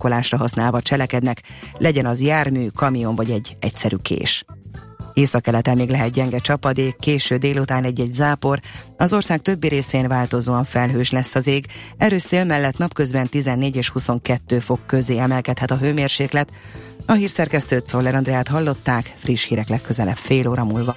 blokkolásra használva cselekednek, legyen az jármű, kamion vagy egy egyszerű kés. Északkeleten még lehet gyenge csapadék, késő délután egy-egy zápor, az ország többi részén változóan felhős lesz az ég, erős szél mellett napközben 14 és 22 fok közé emelkedhet a hőmérséklet. A hírszerkesztőt Szoller Andreát hallották, friss hírek legközelebb fél óra múlva.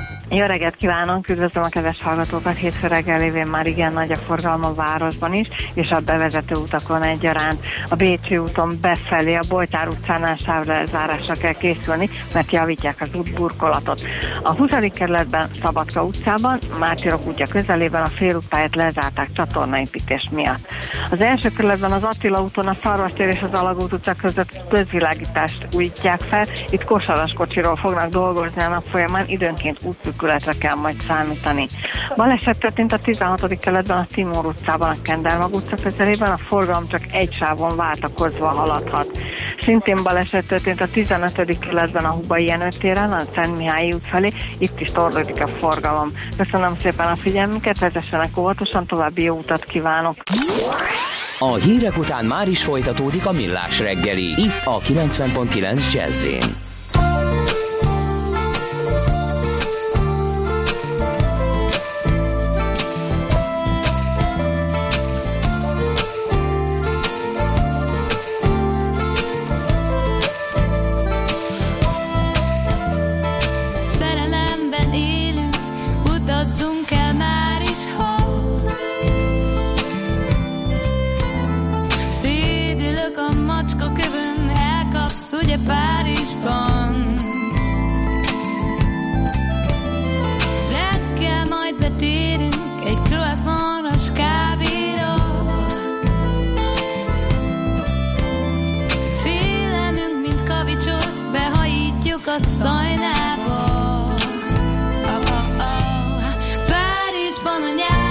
Jó reggelt kívánok, üdvözlöm a kedves hallgatókat, hétfő reggel lévén már igen nagy a forgalom a városban is, és a bevezető utakon egyaránt. A Bécsi úton befelé a Bojtár utcánál sávlezárásra kell készülni, mert javítják az útburkolatot. A 20. kerületben Szabadka utcában, Mártirok útja közelében a félútpályát lezárták csatornaépítés miatt. Az első kerületben az Attila úton a Szarvastér és az Alagút utca között közvilágítást újítják fel, itt kosaras kocsiról fognak dolgozni a nap folyamán, időnként útjuk épületre kell majd számítani. Baleset történt a 16. keletben a Timor utcában, a Kendelmag utca közelében, a forgalom csak egy sávon váltakozva haladhat. Szintén baleset történt a 15. keletben a Hubai Jenő téren, a Szent Mihály út felé, itt is torlódik a forgalom. Köszönöm szépen a figyelmüket, vezessenek óvatosan, további jó utat kívánok! A hírek után már is folytatódik a millás reggeli, itt a 90.9 jazz Üdülök a macska kövön, elkapsz ugye Párizsban. Reggel majd betérünk egy croissantos kávéra. Félemünk, mint kavicsot, behajítjuk a szajnába. Oh, oh, oh. Párizsban a nyár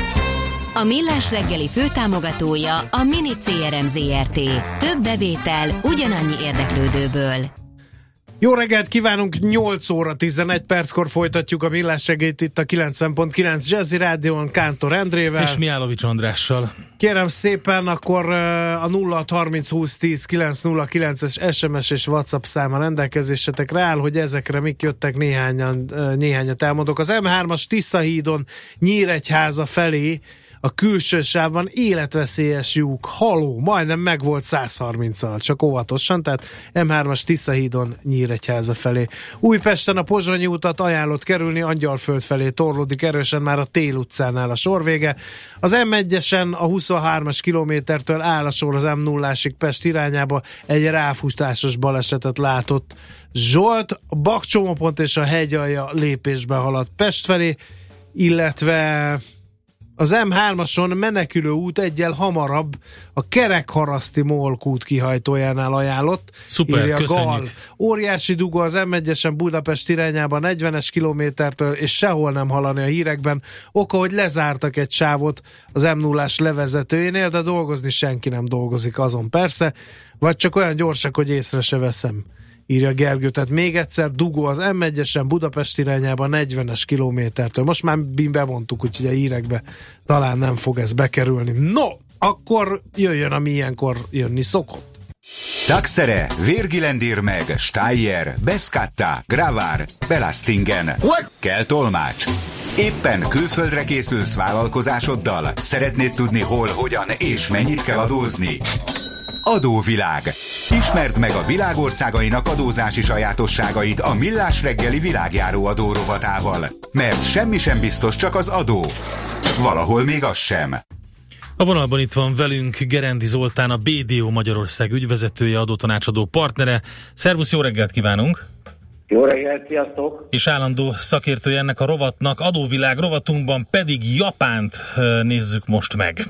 A Millás reggeli főtámogatója a Mini CRM Zrt. Több bevétel ugyanannyi érdeklődőből. Jó reggelt kívánunk, 8 óra 11 perckor folytatjuk a Millás reggelt itt a 90.9 Jazzy Rádión Kántor Endrével. És Miálovics Andrással. Kérem szépen, akkor a 0 30 20 10 909-es SMS és WhatsApp száma rendelkezésetekre áll, hogy ezekre mik jöttek néhányan, néhányat elmondok. Az M3-as Tiszahídon Nyíregyháza felé a külső sávban életveszélyes lyuk, haló, majdnem meg volt 130-al, csak óvatosan, tehát M3-as Tiszahídon Nyíregyháza felé. Újpesten a Pozsonyi utat ajánlott kerülni, Angyalföld felé torlódik erősen már a Tél utcánál a sorvége. Az M1-esen a 23-as kilométertől áll a sor az M0-ásig Pest irányába, egy ráfutásos balesetet látott Zsolt, Bakcsomópont és a hegyalja lépésbe haladt Pest felé, illetve az M3-ason menekülő út egyel hamarabb a Kerekharaszti Molkút kihajtójánál ajánlott. Szuper, írja köszönjük. Gal. Óriási dugó az M1-esen Budapest irányába 40-es kilométertől, és sehol nem hallani a hírekben. Oka, hogy lezártak egy sávot az M0-ás levezetőjénél, de dolgozni senki nem dolgozik azon persze, vagy csak olyan gyorsak, hogy észre se veszem írja Gergő. Tehát még egyszer dugó az M1-esen Budapest irányába 40-es kilométertől. Most már bemondtuk, úgyhogy a hírekbe talán nem fog ez bekerülni. No, akkor jöjjön, ami ilyenkor jönni szokott. Taxere, Virgilendir meg, Steyer, Beskatta, Gravár, Belastingen. Kell tolmács. Éppen külföldre készülsz vállalkozásoddal? Szeretnéd tudni hol, hogyan és mennyit kell adózni? Adóvilág. Ismerd meg a világországainak adózási sajátosságait a Millás reggeli világjáró adórovatával. Mert semmi sem biztos, csak az adó. Valahol még az sem. A vonalban itt van velünk Gerendi Zoltán, a BDO Magyarország ügyvezetője, adótanácsadó partnere. Szervusz, jó reggelt kívánunk! Jó reggelt, sziasztok! És állandó szakértője ennek a rovatnak, adóvilág rovatunkban pedig Japánt nézzük most meg.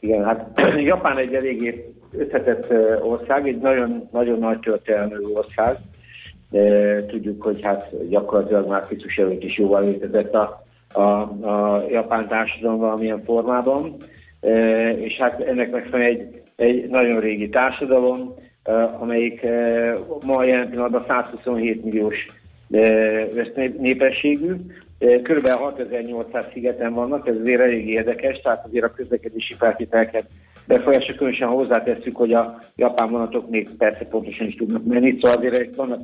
Igen, hát Japán egy eléggé összetett ország, egy nagyon, nagyon nagy történelmű ország. Tudjuk, hogy hát gyakorlatilag már Krisztus előtt is jóval létezett a, a, a japán társadalom valamilyen formában, és hát ennek megfelelően egy, egy nagyon régi társadalom, amelyik ma jelen pillanatban 127 milliós népességű, Körülbelül 6800 szigeten vannak, ez azért elég érdekes, tehát azért a közlekedési feltételeket befolyása, különösen hozzátesszük, hogy a japán vonatok még persze pontosan is tudnak menni, szóval azért vannak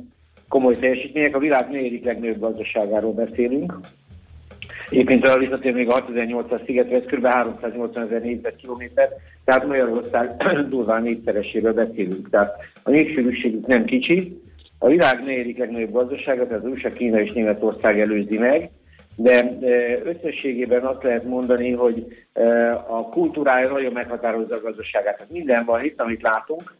komoly teljesítmények. A világ negyedik legnagyobb gazdaságáról beszélünk. Egyébként a visszatér még a 6800 szigetre, ez kb. 380 ezer négyzetkilométer, tehát Magyarország durván négyszereséről beszélünk. Tehát a népsűrűségük nem kicsi. A világ negyedik legnagyobb gazdasága, tehát az USA, Kína és Németország előzi meg, de összességében azt lehet mondani, hogy a kultúrája nagyon meghatározza a gazdaságát. Tehát minden van itt, amit látunk.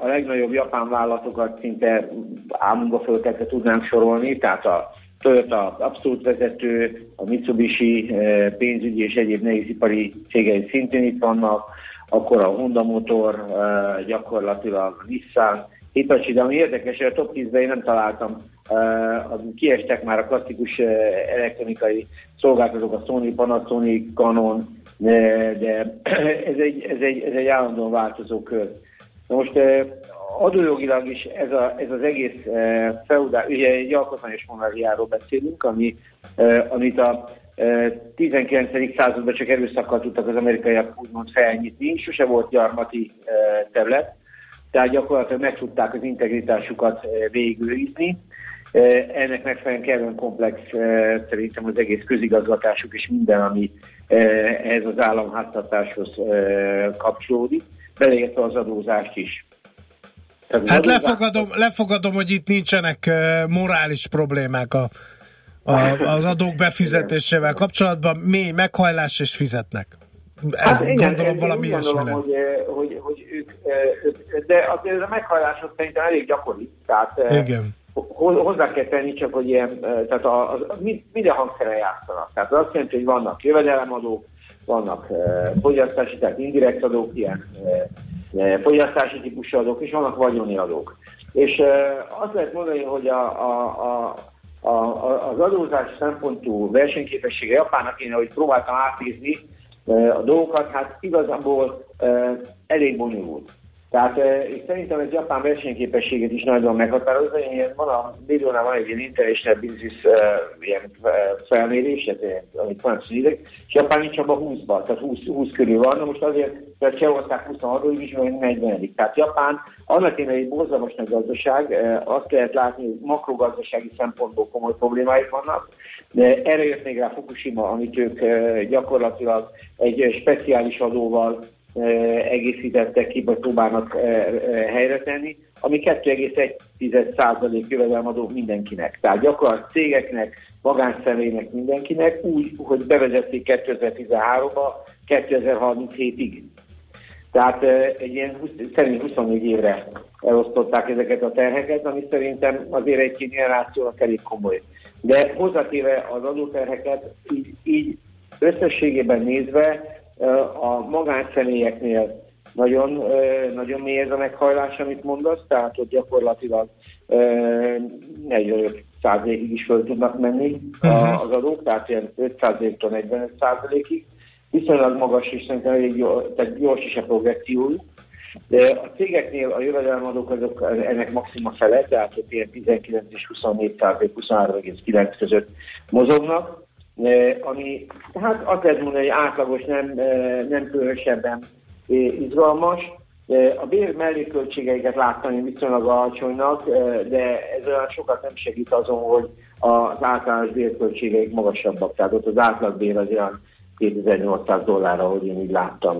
A legnagyobb japán vállalatokat szinte álmunkba föltetve tudnánk sorolni, tehát a Toyota abszolút vezető, a Mitsubishi pénzügyi és egyéb nehézipari cégei szintén itt vannak, akkor a Honda Motor, gyakorlatilag a Nissan, Hitachi, de ami érdekes, a top 10-ben én nem találtam az kiestek már a klasszikus elektronikai szolgáltatók, a Sony, Panasonic, Canon, de ez egy, ez egy, ez egy állandóan változó kör. Na most adójogilag is ez, a, ez az egész feudál, ugye egy alkotmányos monarchiáról beszélünk, ami, amit a 19. században csak erőszakkal tudtak az amerikaiak úgymond felnyitni, sose volt gyarmati terület, tehát gyakorlatilag meg tudták az integritásukat végigőrizni, ennek megfelelően kellően komplex szerintem az egész közigazgatásuk és minden, ami ehhez az államháztartáshoz kapcsolódik, beleértve az adózást is. Tehát hát lefogadom, lefogadom, hogy itt nincsenek morális problémák a, a, az adók befizetésével kapcsolatban. Mély meghajlás és fizetnek. Ez hát igen, gondolom valami gondolom, hogy, hogy, de azért a meghajlások szerintem elég gyakori. Tehát igen. hozzá kell tenni csak, hogy ilyen, tehát a, a, minden hangszere játszanak. Tehát az azt jelenti, hogy vannak jövedelemadók, vannak fogyasztási, tehát indirekt adók, ilyen fogyasztási típusú adók, és vannak vagyoni adók. És azt lehet mondani, hogy a, a, a a, a, az adózás szempontú versenyképessége Japánnak én, ahogy próbáltam átnézni a dolgokat, hát igazából elég bonyolult. Tehát és szerintem ez Japán versenyképességet is nagyon meghatározza. Ilyen, van a milliónál van egy ilyen International Business uh, ilyen, uh, felmérés, amit van ideg, és Japán nincs abban 20-ban, tehát 20, 20 körül van. Na most azért, mert Csehország 26 is, vagy 40 Tehát Japán annak én egy borzalmas nagy gazdaság, azt lehet látni, hogy makrogazdasági szempontból komoly problémáik vannak, de erre jött még rá Fukushima, amit ők uh, gyakorlatilag egy speciális adóval egészítettek ki, vagy próbálnak helyre tenni, ami 2,1% jövedelemadó mindenkinek. Tehát gyakorlatilag cégeknek, magánszemélynek mindenkinek úgy, hogy bevezették 2013-ba, 2037-ig. Tehát egy ilyen 20, szerint 24 évre elosztották ezeket a terheket, ami szerintem azért egy generációnak elég komoly. De hozzátéve az adóterheket, így, így összességében nézve a magánszemélyeknél nagyon, nagyon mély ez a meghajlás, amit mondasz, tehát hogy gyakorlatilag 45 százalékig is föl tudnak menni uh-huh. az adók, tehát ilyen 5 százaléktól 45 százalékig. Viszonylag magas és szerintem elég jó, tehát gyors is a progressziójuk. A cégeknél a jövedelemadók azok ennek maxima fele, tehát ott ilyen 19 és 24 százalék, 23,9 között mozognak ami hát azt lehet mondani, hogy átlagos, nem, nem különösebben izgalmas. A bér melléköltségeiket láttam viszonylag alacsonynak, de ez olyan sokat nem segít azon, hogy az általános bérköltségeik magasabbak. Tehát ott az átlagbér az olyan 2800 dollár, ahogy én így láttam.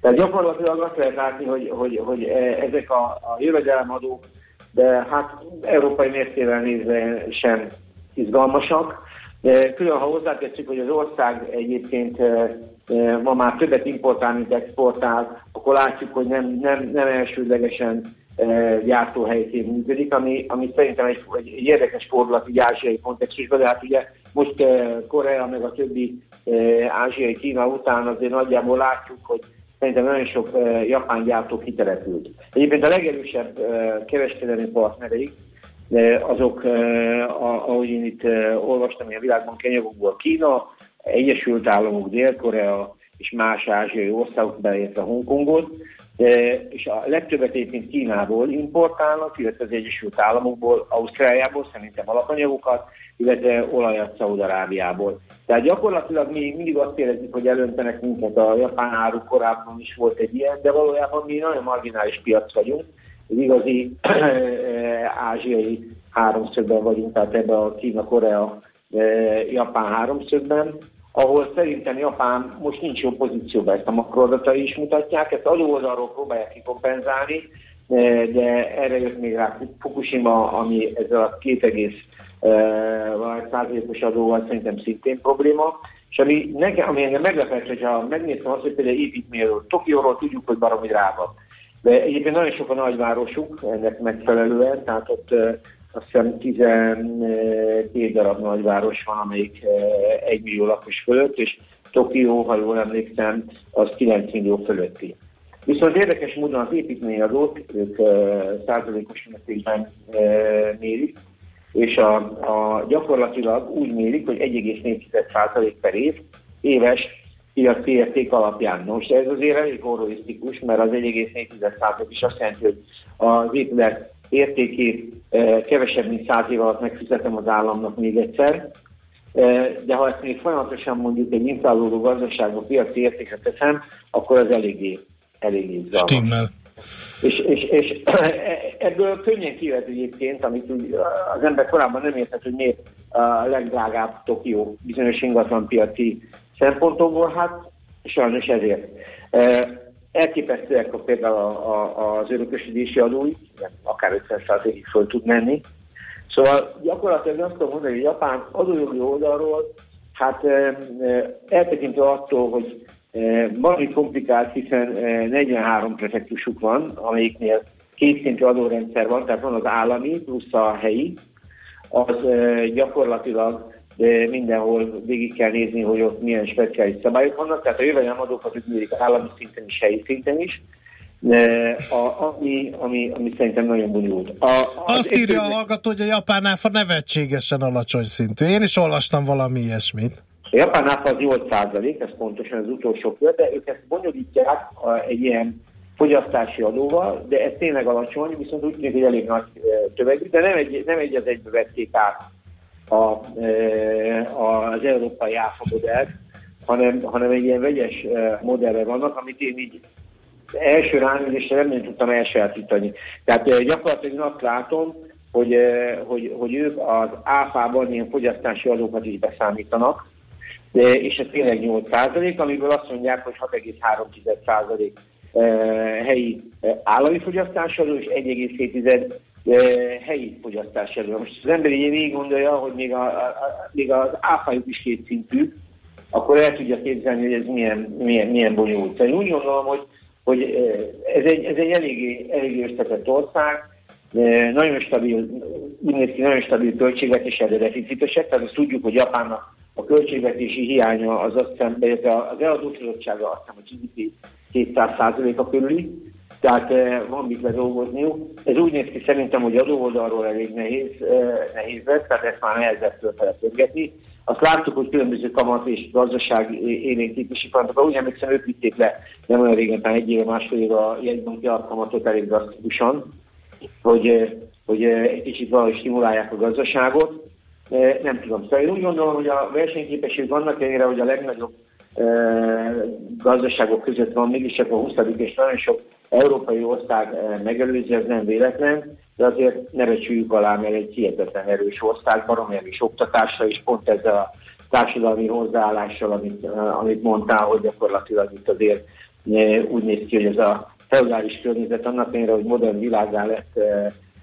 Tehát gyakorlatilag azt lehet látni, hogy, hogy, hogy ezek a, a jövedelemadók, de hát európai mértével nézve sem izgalmasak. Külön, ha hozzátesszük, hogy az ország egyébként ma már többet importál, mint exportál, akkor látjuk, hogy nem, nem, nem elsődlegesen gyártóhelyként működik, ami, ami szerintem egy, egy, egy érdekes fordulat így ázsiai kontextusban, de hát ugye most Korea meg a többi ázsiai Kína után azért nagyjából látjuk, hogy szerintem nagyon sok japán gyártó kitelepült. Egyébként a legerősebb kereskedelmi partnereik azok, ahogy én itt olvastam, a világban kenyagokból Kína, Egyesült Államok, Dél-Korea és más ázsiai országok, beleértve Hongkongot, és a legtöbbet egyébként Kínából importálnak, illetve az Egyesült Államokból, Ausztráliából szerintem alapanyagokat, illetve olajat Szaudarábiából. Tehát gyakorlatilag mi mindig azt érezzük, hogy elöntenek minket a japán áru, korábban is volt egy ilyen, de valójában mi nagyon marginális piac vagyunk, az igazi ázsiai háromszögben vagyunk, tehát ebben a Kína-Korea Japán háromszögben, ahol szerintem Japán most nincs jó pozícióban, ezt a makroadatai is mutatják, ezt oldalról próbálják kikompenzálni, de erre jött még rá Fukushima, ami ezzel a 2,1 százalékos adóval szerintem szintén probléma, és ami, nekem, ami engem meglepett, hogyha megnéztem azt, hogy például építményről, Tokióról tudjuk, hogy baromi drága. De egyébként nagyon sok a nagyvárosuk ennek megfelelően, tehát ott azt hiszem 12 darab nagyváros van, amelyik 1 millió lakos fölött, és Tokió, ha jól emlékszem, az 9 millió fölötti. Viszont érdekes módon az építményadót ők százalékos mértékben mérik, és a, a, gyakorlatilag úgy mérik, hogy 1,4% per év éves piaci érték alapján. Most ez azért elég horrorisztikus, mert az 1,4% is azt jelenti, hogy az épület értékét eh, kevesebb, mint 100 év alatt megfizetem az államnak még egyszer, eh, de ha ezt még folyamatosan mondjuk egy inflálódó gazdaságban piaci értéket teszem, akkor az eléggé, eléggé Stimmel. És, és, és ebből könnyen kivet egyébként, amit úgy az ember korábban nem értett, hogy miért a legdrágább Tokió bizonyos ingatlan piaci szempontokból, hát sajnos ezért. Elképesztőek a, például a, a, az örökösödési adói, akár 50%-ig föl tud menni. Szóval gyakorlatilag azt tudom mondani, hogy Japán adójogi oldalról, hát eltekintve attól, hogy Valami komplikált, hiszen 43 prefektusuk van, amelyiknél kétszintű adórendszer van, tehát van az állami plusz a helyi, az gyakorlatilag mindenhol végig kell nézni, hogy ott milyen speciális szabályok vannak, tehát a jövedelemadókat ügymérik állami szinten is, helyi szinten is, a, ami, ami, ami szerintem nagyon bonyolult. A, Azt írja a hallgató, hogy a japán áfa nevetségesen alacsony szintű. Én is olvastam valami ilyesmit. A japán áfa az 8% ez pontosan az utolsó kör, de ők ezt bonyolítják egy ilyen fogyasztási adóval, de ez tényleg alacsony, viszont úgy tűnik, hogy elég nagy tövegű, de nem egy, nem egy az egybe vették át a, az európai áfa hanem, hanem egy ilyen vegyes modellre vannak, amit én így első ránézésre nem tudtam elsajátítani. Tehát gyakorlatilag azt látom, hogy, hogy, hogy ők az áfában ilyen fogyasztási adókat is beszámítanak, és ez tényleg 8 amiből azt mondják, hogy 6,3 helyi állami fogyasztási adó, és 1,7 helyi fogyasztási adó. Most az ember így végig gondolja, hogy még, a, a, még az áfájuk is két szintű, akkor el tudja képzelni, hogy ez milyen, milyen, milyen bonyolult. Én úgy gondolom, hogy hogy ez egy, ez egy eléggé, eléggé összetett ország, nagyon stabil, úgy néz ki, nagyon stabil költségvetés, de deficitesek, tehát azt tudjuk, hogy Japánnak a költségvetési hiánya az azt hiszem, az eladósodottsága azt hiszem, hogy GDP 200%-a körüli, tehát van mit ledolgozniuk. Ez úgy néz ki szerintem, hogy adóoldalról elég nehéz, nehéz lesz, tehát ezt már nehezebb fölfele azt láttuk, hogy különböző kamat és gazdaság élénkítési kamatokra, úgy emlékszem, ők vitték le nem olyan régen, tehát egy éve, másfél éve a jegybanki alapkamatot elég drasztikusan, hogy, hogy egy kicsit valahogy stimulálják a gazdaságot. Nem tudom, szóval én úgy gondolom, hogy a versenyképesség vannak ennyire, hogy a legnagyobb gazdaságok között van, mégis csak a 20. és nagyon sok európai ország megelőzi, ez nem véletlen, de azért ne becsüljük alá, mert egy hihetetlen erős ország, baromi erős oktatásra, és pont ezzel a társadalmi hozzáállással, amit, amit mondtál, hogy gyakorlatilag itt azért úgy néz ki, hogy ez a feudális környezet annak ellenére, hogy modern világá lett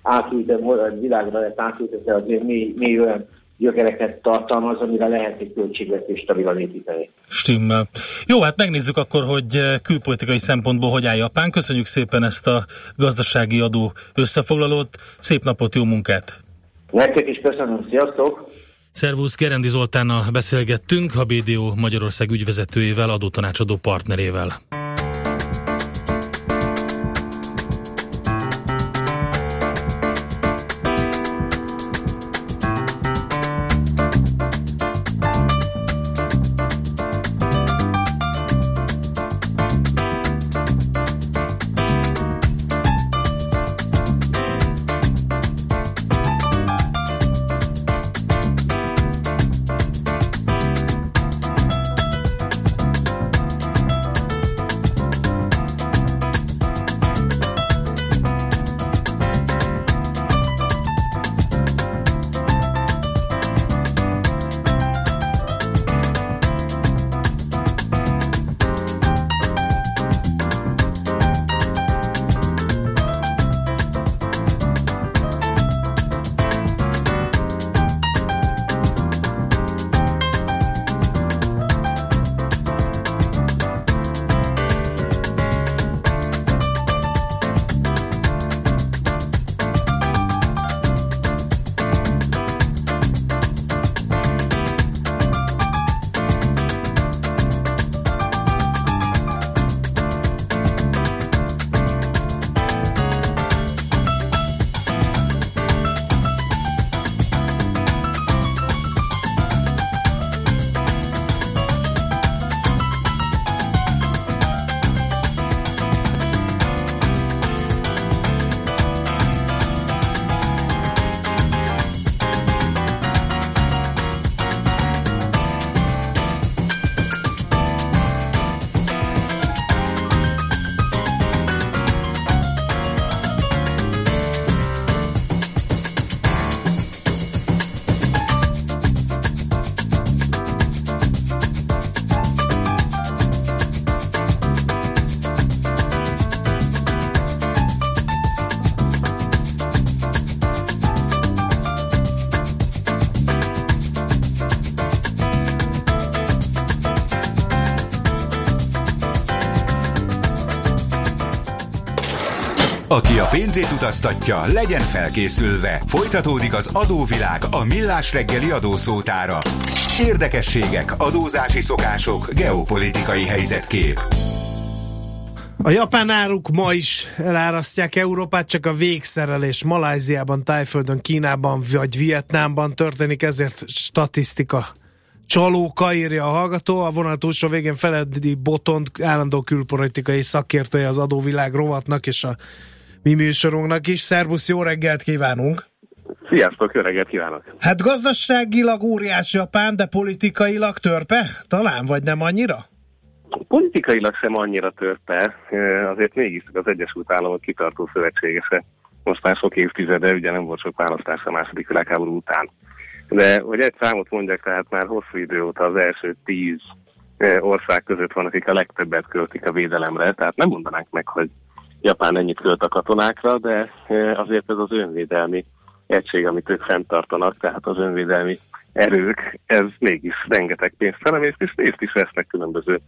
átültetve, modern világra lett átültetve, azért mi, mi olyan gyökereket tartalmaz, amire lehet egy költségvetés stabilan építeni. Stimmel. Jó, hát megnézzük akkor, hogy eh, külpolitikai szempontból hogy áll Japán. Köszönjük szépen ezt a gazdasági adó összefoglalót. Szép napot, jó munkát! Nektek is köszönöm, sziasztok! Szervusz, Gerendi Zoltánnal beszélgettünk, a BDO Magyarország ügyvezetőjével, adótanácsadó partnerével. Aki a pénzét utaztatja, legyen felkészülve. Folytatódik az adóvilág a millás reggeli adószótára. Érdekességek, adózási szokások, geopolitikai helyzetkép. A japán áruk ma is elárasztják Európát, csak a végszerelés Malajziában, Tájföldön, Kínában vagy Vietnámban történik, ezért statisztika csalóka, írja a hallgató. A vonal túlsó végén Feledi Botont, állandó külpolitikai szakértője az adóvilág rovatnak és a mi műsorunknak is. Szerbusz, jó reggelt kívánunk! Sziasztok, jó reggelt kívánok! Hát gazdaságilag óriás Japán, de politikailag törpe? Talán, vagy nem annyira? Politikailag sem annyira törpe, azért mégis az Egyesült Államok kitartó szövetségese. Most már sok évtizede, ugye nem volt sok választás a második világháború után. De hogy egy számot mondjak, tehát már hosszú idő óta az első tíz ország között van, akik a legtöbbet költik a védelemre, tehát nem mondanánk meg, hogy Japán ennyit költ a katonákra, de azért ez az önvédelmi egység, amit ők fenntartanak, tehát az önvédelmi erők, ez mégis rengeteg pénzt felemészt, és részt is vesznek különböző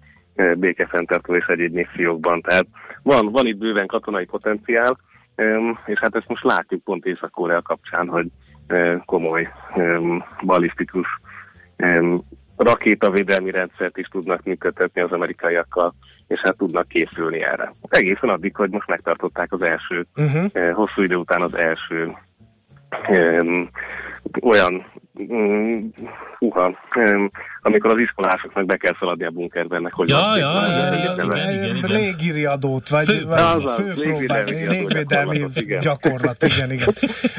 békefenntartó és egyéb missziókban. Tehát van, van itt bőven katonai potenciál, és hát ezt most látjuk pont Észak-Korea kapcsán, hogy komoly balisztikus rakétavédelmi rendszert is tudnak működtetni az amerikaiakkal, és hát tudnak készülni erre. Egészen addig, hogy most megtartották az első, uh-huh. hosszú idő után az első um, olyan uha, um, amikor az iskolásoknak be kell szaladni a bunkerben, meg hogy... Ja, ja, ja. Légiriadót, vagy, Fő, vagy az főpróbál, légvédelmi gyakorlat, igen, igen.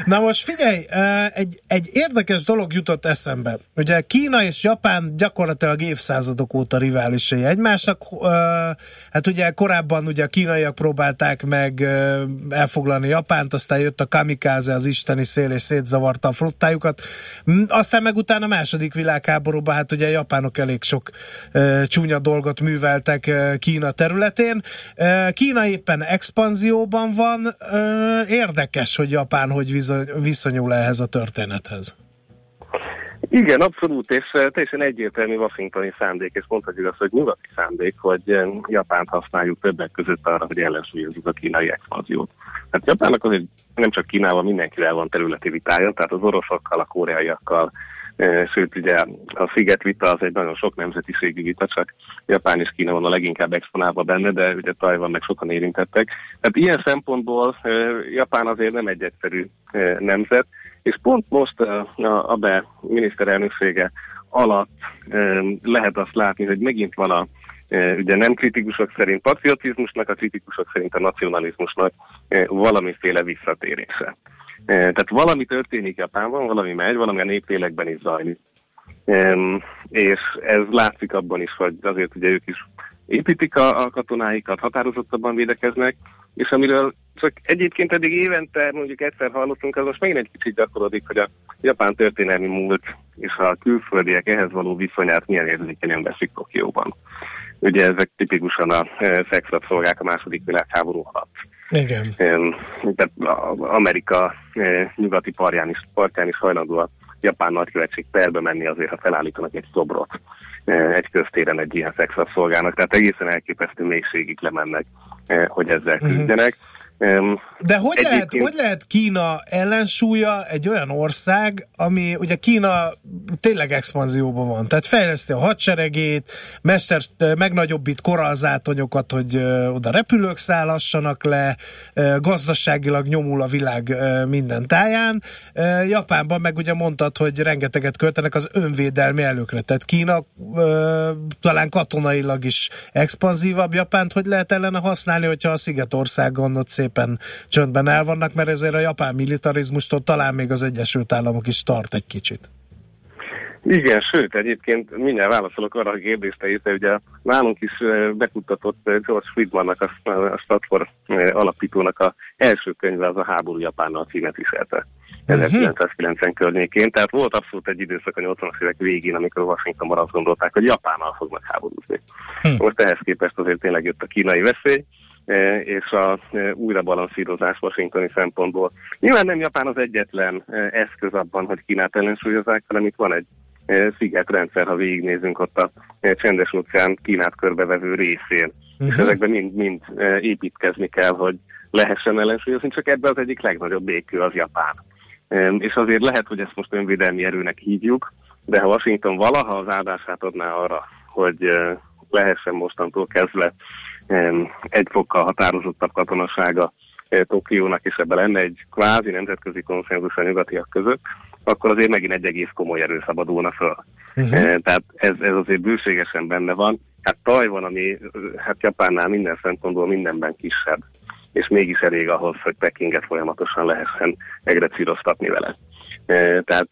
Na most figyelj, egy, egy érdekes dolog jutott eszembe. Ugye Kína és Japán gyakorlatilag évszázadok óta riválisai egymásnak. Hát ugye korábban ugye a kínaiak próbálták meg elfoglalni Japánt, aztán jött a kamikáze, az isteni szél, és szétzavarta a flottájukat. Aztán meg utána a második világháborúban, hát ugye japánok elég sok e, csúnya dolgot műveltek e, Kína területén. E, Kína éppen expanzióban van. E, érdekes, hogy Japán hogy viszonyul ehhez a történethez. Igen, abszolút, és teljesen egyértelmű washingtoni szándék, és mondhatjuk azt, hogy nyugati szándék, hogy Japánt használjuk többek között arra, hogy ellensúlyozzuk a kínai expanziót. Hát Japánnak azért nem csak Kínával, mindenkivel van területi vitája, tehát az oroszokkal, a koreaiakkal, sőt ugye a sziget vita az egy nagyon sok nemzetiségű vita, csak Japán és Kína van a leginkább exponálva benne, de ugye Tajvan meg sokan érintettek. Tehát ilyen szempontból Japán azért nem egy egyszerű nemzet, és pont most a ABE miniszterelnöksége alatt lehet azt látni, hogy megint van a ugye nem kritikusok szerint patriotizmusnak, a kritikusok szerint a nacionalizmusnak valamiféle visszatérése. Tehát valami történik Japánban, valami megy, valami a néplélekben is zajlik. És ez látszik abban is, hogy azért ugye ők is építik a, a katonáikat, határozottabban védekeznek, és amiről csak egyébként eddig évente mondjuk egyszer hallottunk, az most megint egy kicsit gyakorodik, hogy a japán történelmi múlt és a külföldiek ehhez való viszonyát milyen érzékenyen veszik Tokióban. Ugye ezek tipikusan a e, szexrabszolgák a második világháború alatt. Igen. Tehát Amerika e, nyugati partján is, partján is hajlandó a japán nagykövetség perbe menni azért, ha felállítanak egy szobrot e, egy köztéren egy ilyen szexrabszolgának. Tehát egészen elképesztő mélységig lemennek, hogy ezzel mhm. küzdjenek. Uh-huh. De hogy lehet, hogy lehet Kína ellensúlya egy olyan ország, ami ugye Kína tényleg expanzióban van, tehát fejleszti a hadseregét, mester, megnagyobbít korallzátonyokat, hogy oda repülők szállassanak le, gazdaságilag nyomul a világ minden táján. Japánban meg ugye mondtad, hogy rengeteget költenek az önvédelmi előkre, tehát Kína talán katonailag is expanzívabb Japánt, hogy lehet ellene használni, hogyha a Szigetországon ott szép szépen csöndben el vannak, mert ezért a japán militarizmustól talán még az Egyesült Államok is tart egy kicsit. Igen, sőt, egyébként mindjárt válaszolok arra a kérdésre, hiszen ugye nálunk is bekuttatott George Friedmannak, a, a Stanford alapítónak a első könyve az a háború Japánnal címet viselte. 1990 uh-huh. környékén, tehát volt abszolút egy időszak a 80-as évek végén, amikor Washingtonban azt gondolták, hogy Japánnal fognak háborúzni. Uh-huh. Most ehhez képest azért tényleg jött a kínai veszély, és a e, újrabalanszírozás washingtoni szempontból. Nyilván nem Japán az egyetlen e, eszköz abban, hogy Kínát ellensúlyozzák, hanem itt van egy szigetrendszer, ha végignézünk ott a csendes óceán Kínát körbevevő részén uh-huh. és ezekben mind, mind építkezni kell, hogy lehessen ellensúlyozni, csak ebben az egyik legnagyobb békő az Japán. És azért lehet, hogy ezt most önvédelmi erőnek hívjuk, de ha Washington valaha az áldását adná arra, hogy lehessen mostantól kezdve egy fokkal határozottabb katonasága Tokiónak, és ebben lenne egy kvázi nemzetközi konszenzus a nyugatiak között, akkor azért megint egy egész komoly erő szabadulna föl. Uh-huh. Tehát ez, ez azért bőségesen benne van. Hát van, ami hát Japánnál minden szempontból mindenben kisebb, és mégis elég ahhoz, hogy Pekinget folyamatosan lehessen egyre círoztatni vele. Tehát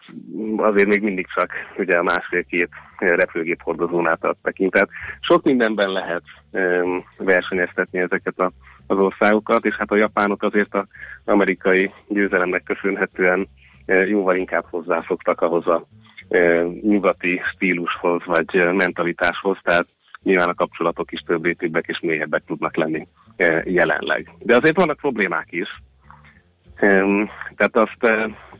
azért még mindig csak ugye a másfél-két repülgép hordozónát ad Peking. Tehát sok mindenben lehet versenyeztetni ezeket a, az országokat, és hát a japánok azért az amerikai győzelemnek köszönhetően jóval inkább hozzászoktak ahhoz a nyugati stílushoz vagy mentalitáshoz, tehát nyilván a kapcsolatok is több rétűbbek és mélyebbek tudnak lenni jelenleg. De azért vannak problémák is. Tehát azt,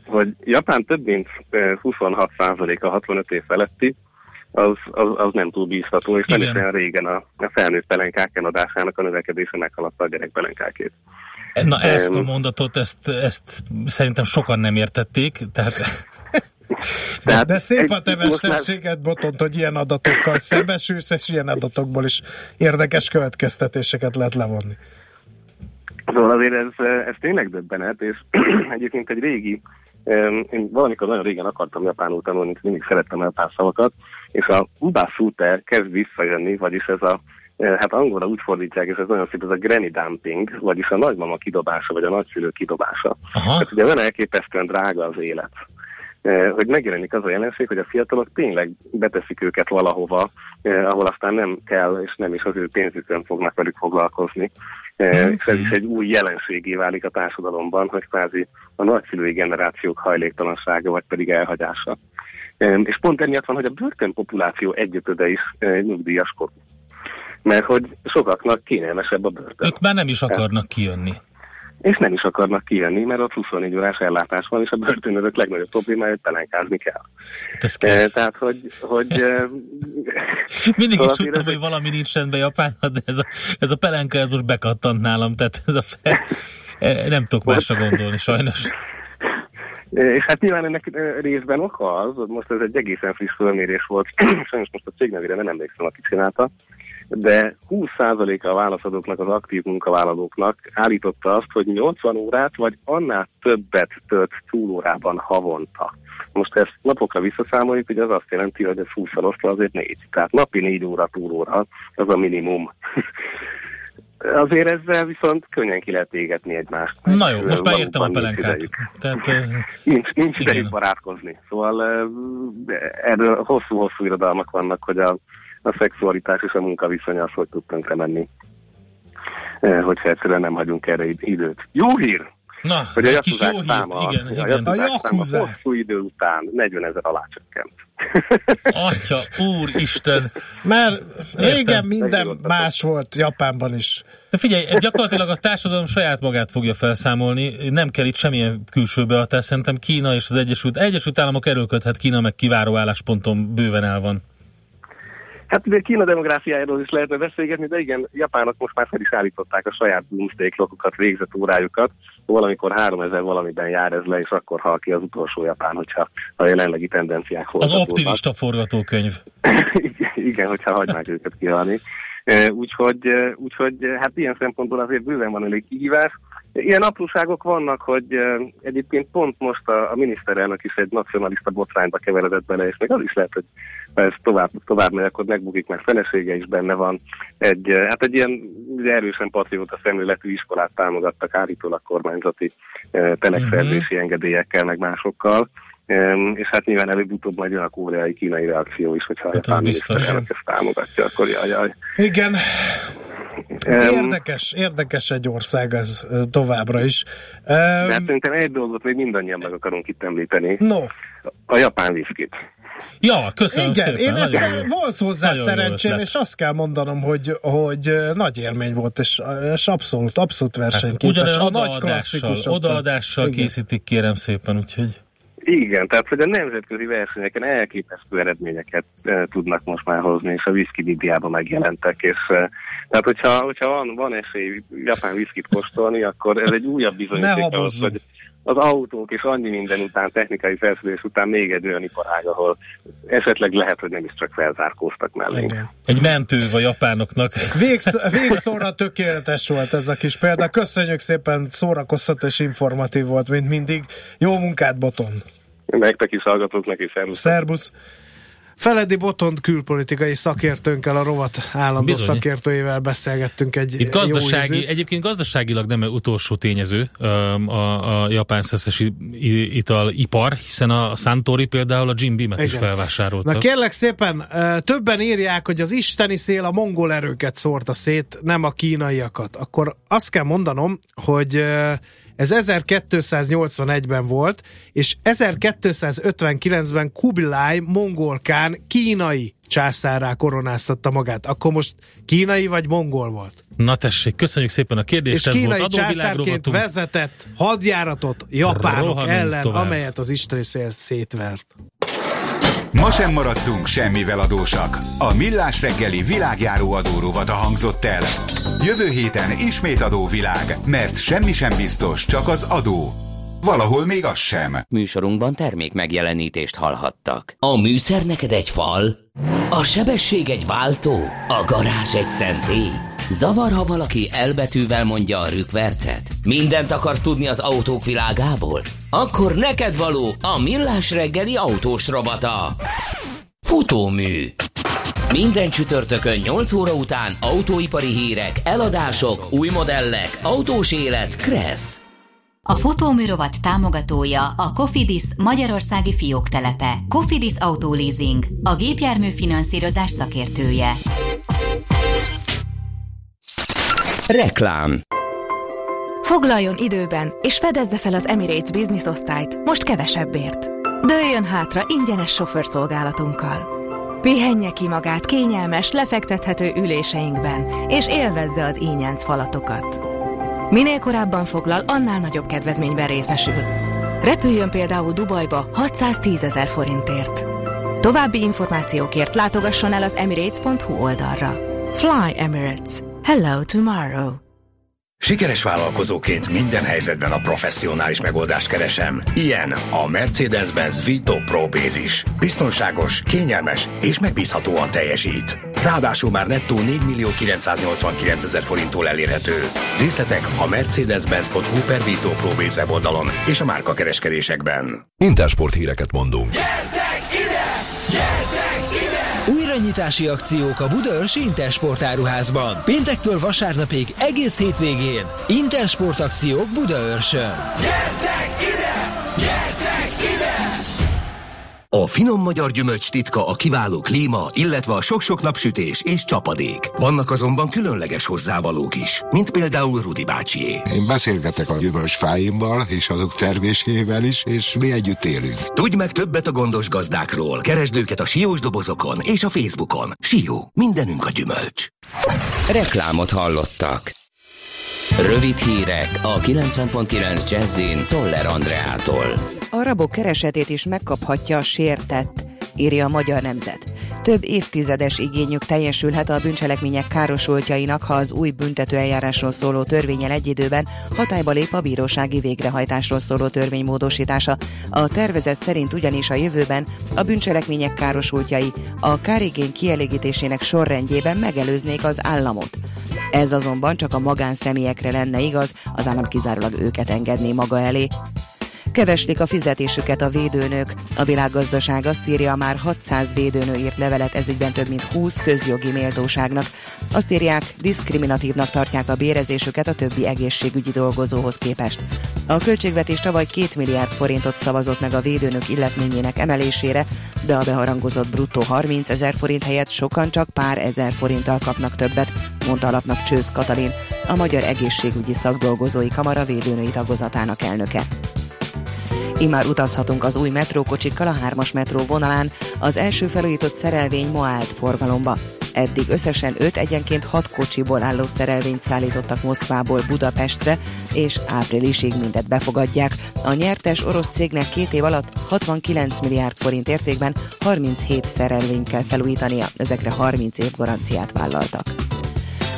hogy Japán több mint 26%-a 65 év feletti, az, az, az nem túl bízható, és Igen. nem is olyan régen a, a felnőtt pelenkák eladásának a növekedése meghaladta a gyerek pelenkákét. Na ezt a mondatot, ezt, ezt szerintem sokan nem értették, tehát... De, de szép a te mesterséget, Botont, hogy ilyen adatokkal szembesülsz, és ilyen adatokból is érdekes következtetéseket lehet levonni. Szóval azért ez, ez tényleg döbbenet, és egyébként egy régi, én valamikor nagyon régen akartam japánul tanulni, mindig szerettem japán szavakat, és a Ubasute kezd visszajönni, vagyis ez a hát angolra úgy fordítják, és ez nagyon szép, ez a granny dumping, vagyis a nagymama kidobása, vagy a nagyszülő kidobása. Aha. Hát ugye olyan elképesztően drága az élet hogy megjelenik az a jelenség, hogy a fiatalok tényleg beteszik őket valahova, ahol aztán nem kell, és nem is az ő pénzükön fognak velük foglalkozni. Mm. És ez is egy új jelenségé válik a társadalomban, hogy kvázi a nagyszülői generációk hajléktalansága, vagy pedig elhagyása. És pont emiatt van, hogy a börtön populáció egyötöde is nyugdíjas korú mert hogy sokaknak kényelmesebb a börtön. Ők már nem is akarnak kijönni. És nem is akarnak kijönni, mert ott 24 órás ellátás van, és a börtönörök legnagyobb problémája, hogy pelenkázni kell. Ez e, tehát, hogy... hogy Mindig is tudtam, hogy valami nincs rendben Japánban, de ez a, ez a pelenka, ez most bekattant nálam, tehát ez a fel, e, nem tudok másra gondolni, sajnos. És hát nyilván ennek részben oka az, most ez egy egészen friss fölmérés volt, sajnos most a cég nevére nem emlékszem, aki csinálta, de 20%-a a válaszadóknak, az aktív munkavállalóknak állította azt, hogy 80 órát vagy annál többet tölt túlórában havonta. Most ezt napokra visszaszámoljuk, hogy az azt jelenti, hogy ez 20 osztva azért 4. Tehát napi 4 óra túlóra, az a minimum. Azért ezzel viszont könnyen ki lehet égetni egymást. Na jó, most már értem a pelenkát. Tehát, nincs nincs idejük barátkozni. Szóval erről hosszú-hosszú irodalmak vannak, hogy a a szexualitás és a munkaviszony az, hogy tud tönkre menni, hogyha egyszerűen nem hagyunk erre időt. Jó hír! Na, hogy a kis jó hírt, száma, igen, a igen. A hosszú idő után 40 ezer alá csökkent. Atya, úristen! Mert régen minden más volt Japánban is. De figyelj, gyakorlatilag a társadalom saját magát fogja felszámolni, nem kell itt semmilyen külső behatás, szerintem Kína és az Egyesült, Egyesült Államok erőlködhet, Kína meg kiváró állásponton bőven el van. Hát ugye Kína demográfiájáról is lehetne beszélgetni, de igen, japánok most már fel is állították a saját doomsday clockokat, végzett órájukat. Valamikor 3000 valamiben jár ez le, és akkor hal ki az utolsó japán, hogyha a jelenlegi tendenciák Az optimista forgatókönyv. igen, hogyha hagynák őket kihalni. Úgyhogy, úgyhogy hát ilyen szempontból azért bőven van elég kihívás. Ilyen apróságok vannak, hogy egyébként pont most a, a miniszterelnök is egy nacionalista botrányba keveredett bele, és még az is lehet, hogy ez tovább, tovább megy, akkor megbukik, mert felesége is benne van. Egy, hát egy ilyen erősen patrióta szemléletű iskolát támogattak állítólag kormányzati telekszerzési uh-huh. engedélyekkel, meg másokkal. Um, és hát nyilván előbb-utóbb majd jön a koreai kínai reakció is, hogyha hát a miniszterelnök ezt támogatja, akkor jaj, jaj. Igen, Érdekes, érdekes egy ország ez továbbra is. De hát szerintem egy dolgot még mindannyian meg akarunk itt említeni. No. A japán viszkit. Ja, köszönöm Igen, szépen. én egyszer volt hozzá nagyon szerencsém, és azt kell mondanom, hogy, hogy nagy élmény volt, és, és abszolút, abszolút versenyképes. Hát, a nagy klasszikusok. Odaadással Igen. készítik, kérem szépen, úgyhogy... Igen, tehát hogy a nemzetközi versenyeken elképesztő eredményeket e, tudnak most már hozni, és a whisky médiában megjelentek, és e, tehát hogyha, hogyha van, van esély japán whiskyt kóstolni, akkor ez egy újabb bizonyíték ahhoz, hogy az autók és annyi minden után, technikai felszülés után még egy olyan iparág, ahol esetleg lehet, hogy nem is csak felzárkóztak mellénk. Egy mentő a japánoknak. Végsz, végszóra tökéletes volt ez a kis példa. Köszönjük szépen, szórakoztató és informatív volt, mint mindig. Jó munkát, Boton! Nektek is hallgatóknak is, szervusz! Szervusz! Feledi Botont külpolitikai szakértőnkkel, a rovat állandó Bizony. szakértőjével beszélgettünk egy Itt gazdasági, Egyébként gazdaságilag nem utolsó tényező a, a japán szeszes ital ipar, hiszen a Santori például a Jim Beam-et is felvásárolta. Na kérlek szépen, többen írják, hogy az isteni szél a mongol erőket szórta szét, nem a kínaiakat. Akkor azt kell mondanom, hogy ez 1281-ben volt, és 1259-ben Kubilai mongolkán kínai császárrá koronáztatta magát. Akkor most kínai vagy mongol volt? Na tessék, köszönjük szépen a kérdést. És kínai volt császárként vezetett hadjáratot japánok Rohanunk ellen, tovább. amelyet az isteni szél szétvert. Ma sem maradtunk semmivel adósak. A Millás reggeli világjáró adórovata hangzott el. Jövő héten ismét adóvilág, mert semmi sem biztos, csak az adó. Valahol még az sem. Műsorunkban termék megjelenítést hallhattak. A műszer neked egy fal, a sebesség egy váltó, a garázs egy szentély. Zavar, ha valaki elbetűvel mondja a rükvercet? Mindent akarsz tudni az autók világából? Akkor neked való a millás reggeli autós robata. Futómű. Minden csütörtökön 8 óra után autóipari hírek, eladások, új modellek, autós élet, Kressz. A futóműrovat támogatója a Cofidis Magyarországi Fióktelepe. Cofidis Autoleasing, a gépjármű finanszírozás szakértője. Reklám Foglaljon időben, és fedezze fel az Emirates Business osztályt, most kevesebbért. Dőljön hátra ingyenes sofőrszolgálatunkkal. Pihenje ki magát kényelmes, lefektethető üléseinkben, és élvezze az ínyenc falatokat. Minél korábban foglal, annál nagyobb kedvezményben részesül. Repüljön például Dubajba 610 ezer forintért. További információkért látogasson el az emirates.hu oldalra. Fly Emirates. Hello tomorrow. Sikeres vállalkozóként minden helyzetben a professzionális megoldást keresem. Ilyen a Mercedes-Benz Vito Pro Bázis. Biztonságos, kényelmes és megbízhatóan teljesít. Ráadásul már nettó 4 millió 989 ezer forinttól elérhető. Részletek a mercedes-benz.hu per Vito Pro Base weboldalon és a márka kereskedésekben. Intersport híreket mondunk. Gyertek ide! Újranyitási akciók a Budaörs Intersport áruházban. Péntektől vasárnapig egész hétvégén. Intersport akciók Budaörsön. Gyertek ide! Gyertek! A finom magyar gyümölcs titka a kiváló klíma, illetve a sok-sok napsütés és csapadék. Vannak azonban különleges hozzávalók is, mint például Rudi bácsié. Én beszélgetek a gyümölcsfáimmal és azok termésével is, és mi együtt élünk. Tudj meg többet a gondos gazdákról. Keresd őket a siós dobozokon és a Facebookon. Sió, mindenünk a gyümölcs. Reklámot hallottak. Rövid hírek a 90.9 Jazzin Toller Andreától. A rabok keresetét is megkaphatja a sértett, írja a Magyar Nemzet. Több évtizedes igényük teljesülhet a bűncselekmények károsultjainak, ha az új büntetőeljárásról szóló törvényel egy időben hatályba lép a bírósági végrehajtásról szóló törvény módosítása. A tervezet szerint ugyanis a jövőben a bűncselekmények károsultjai a kárigény kielégítésének sorrendjében megelőznék az államot. Ez azonban csak a magánszemélyekre lenne igaz, az állam kizárólag őket engedné maga elé. Keveslik a fizetésüket a védőnök. A világgazdaság azt írja, már 600 védőnő írt levelet ezügyben több mint 20 közjogi méltóságnak. Azt írják, diszkriminatívnak tartják a bérezésüket a többi egészségügyi dolgozóhoz képest. A költségvetés tavaly 2 milliárd forintot szavazott meg a védőnök illetményének emelésére, de a beharangozott bruttó 30 ezer forint helyett sokan csak pár ezer forinttal kapnak többet, mondta alapnak Csősz Katalin, a Magyar Egészségügyi Szakdolgozói Kamara védőnői tagozatának elnöke. Immár utazhatunk az új metrókocsikkal a hármas metró vonalán, az első felújított szerelvény ma állt forgalomba. Eddig összesen 5 egyenként 6 kocsiból álló szerelvényt szállítottak Moszkvából Budapestre, és áprilisig mindet befogadják. A nyertes orosz cégnek két év alatt 69 milliárd forint értékben 37 szerelvényt kell felújítania, ezekre 30 év garanciát vállaltak.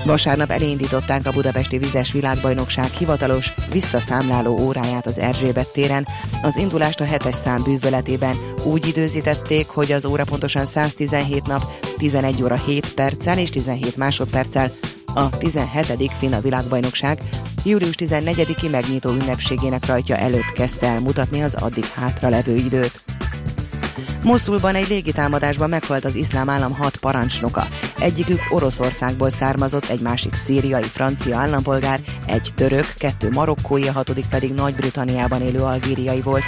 Vasárnap elindították a Budapesti Vizes Világbajnokság hivatalos visszaszámláló óráját az Erzsébet téren. Az indulást a hetes szám bűvöletében úgy időzítették, hogy az óra pontosan 117 nap, 11 óra 7 perccel és 17 másodperccel a 17. Fina világbajnokság július 14-i megnyitó ünnepségének rajtja előtt kezdte el mutatni az addig hátra levő időt. Moszulban egy légitámadásban meghalt az iszlám állam hat parancsnoka. Egyikük Oroszországból származott, egy másik szíriai francia állampolgár, egy török, kettő marokkói, a hatodik pedig Nagy-Britanniában élő algériai volt.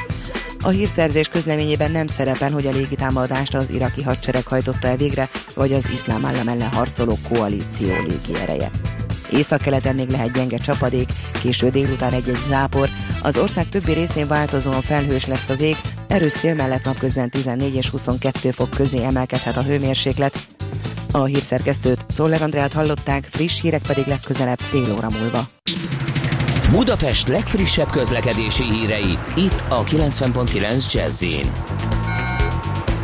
A hírszerzés közleményében nem szerepel, hogy a légitámadást az iraki hadsereg hajtotta el végre, vagy az iszlám állam ellen harcoló koalíció légiereje. Északkeleten még lehet gyenge csapadék, késő délután egy-egy zápor. Az ország többi részén változóan felhős lesz az ég, erős szél mellett napközben 14 és 22 fok közé emelkedhet a hőmérséklet. A hírszerkesztőt Szoller Andrát hallották, friss hírek pedig legközelebb fél óra múlva. Budapest legfrissebb közlekedési hírei, itt a 90.9 jazz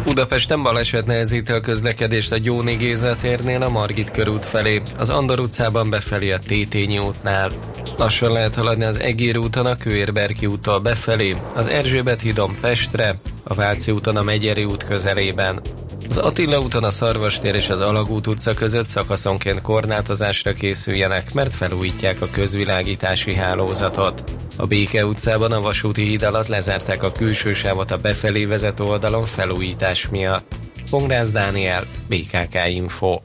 Budapesten baleset nehezíti a közlekedést a Gyóni Géza térnél a Margit körút felé, az Andor utcában befelé a Tétényi útnál. Lassan lehet haladni az Egér úton a Kőérberki úttól befelé, az Erzsébet hídon Pestre, a Váci úton a Megyeri út közelében. Az Attila úton a Szarvastér és az Alagút utca között szakaszonként korlátozásra készüljenek, mert felújítják a közvilágítási hálózatot. A Béke utcában a vasúti híd alatt lezárták a külső sávot a befelé vezető oldalon felújítás miatt. Pongrász Dániel, BKK Info.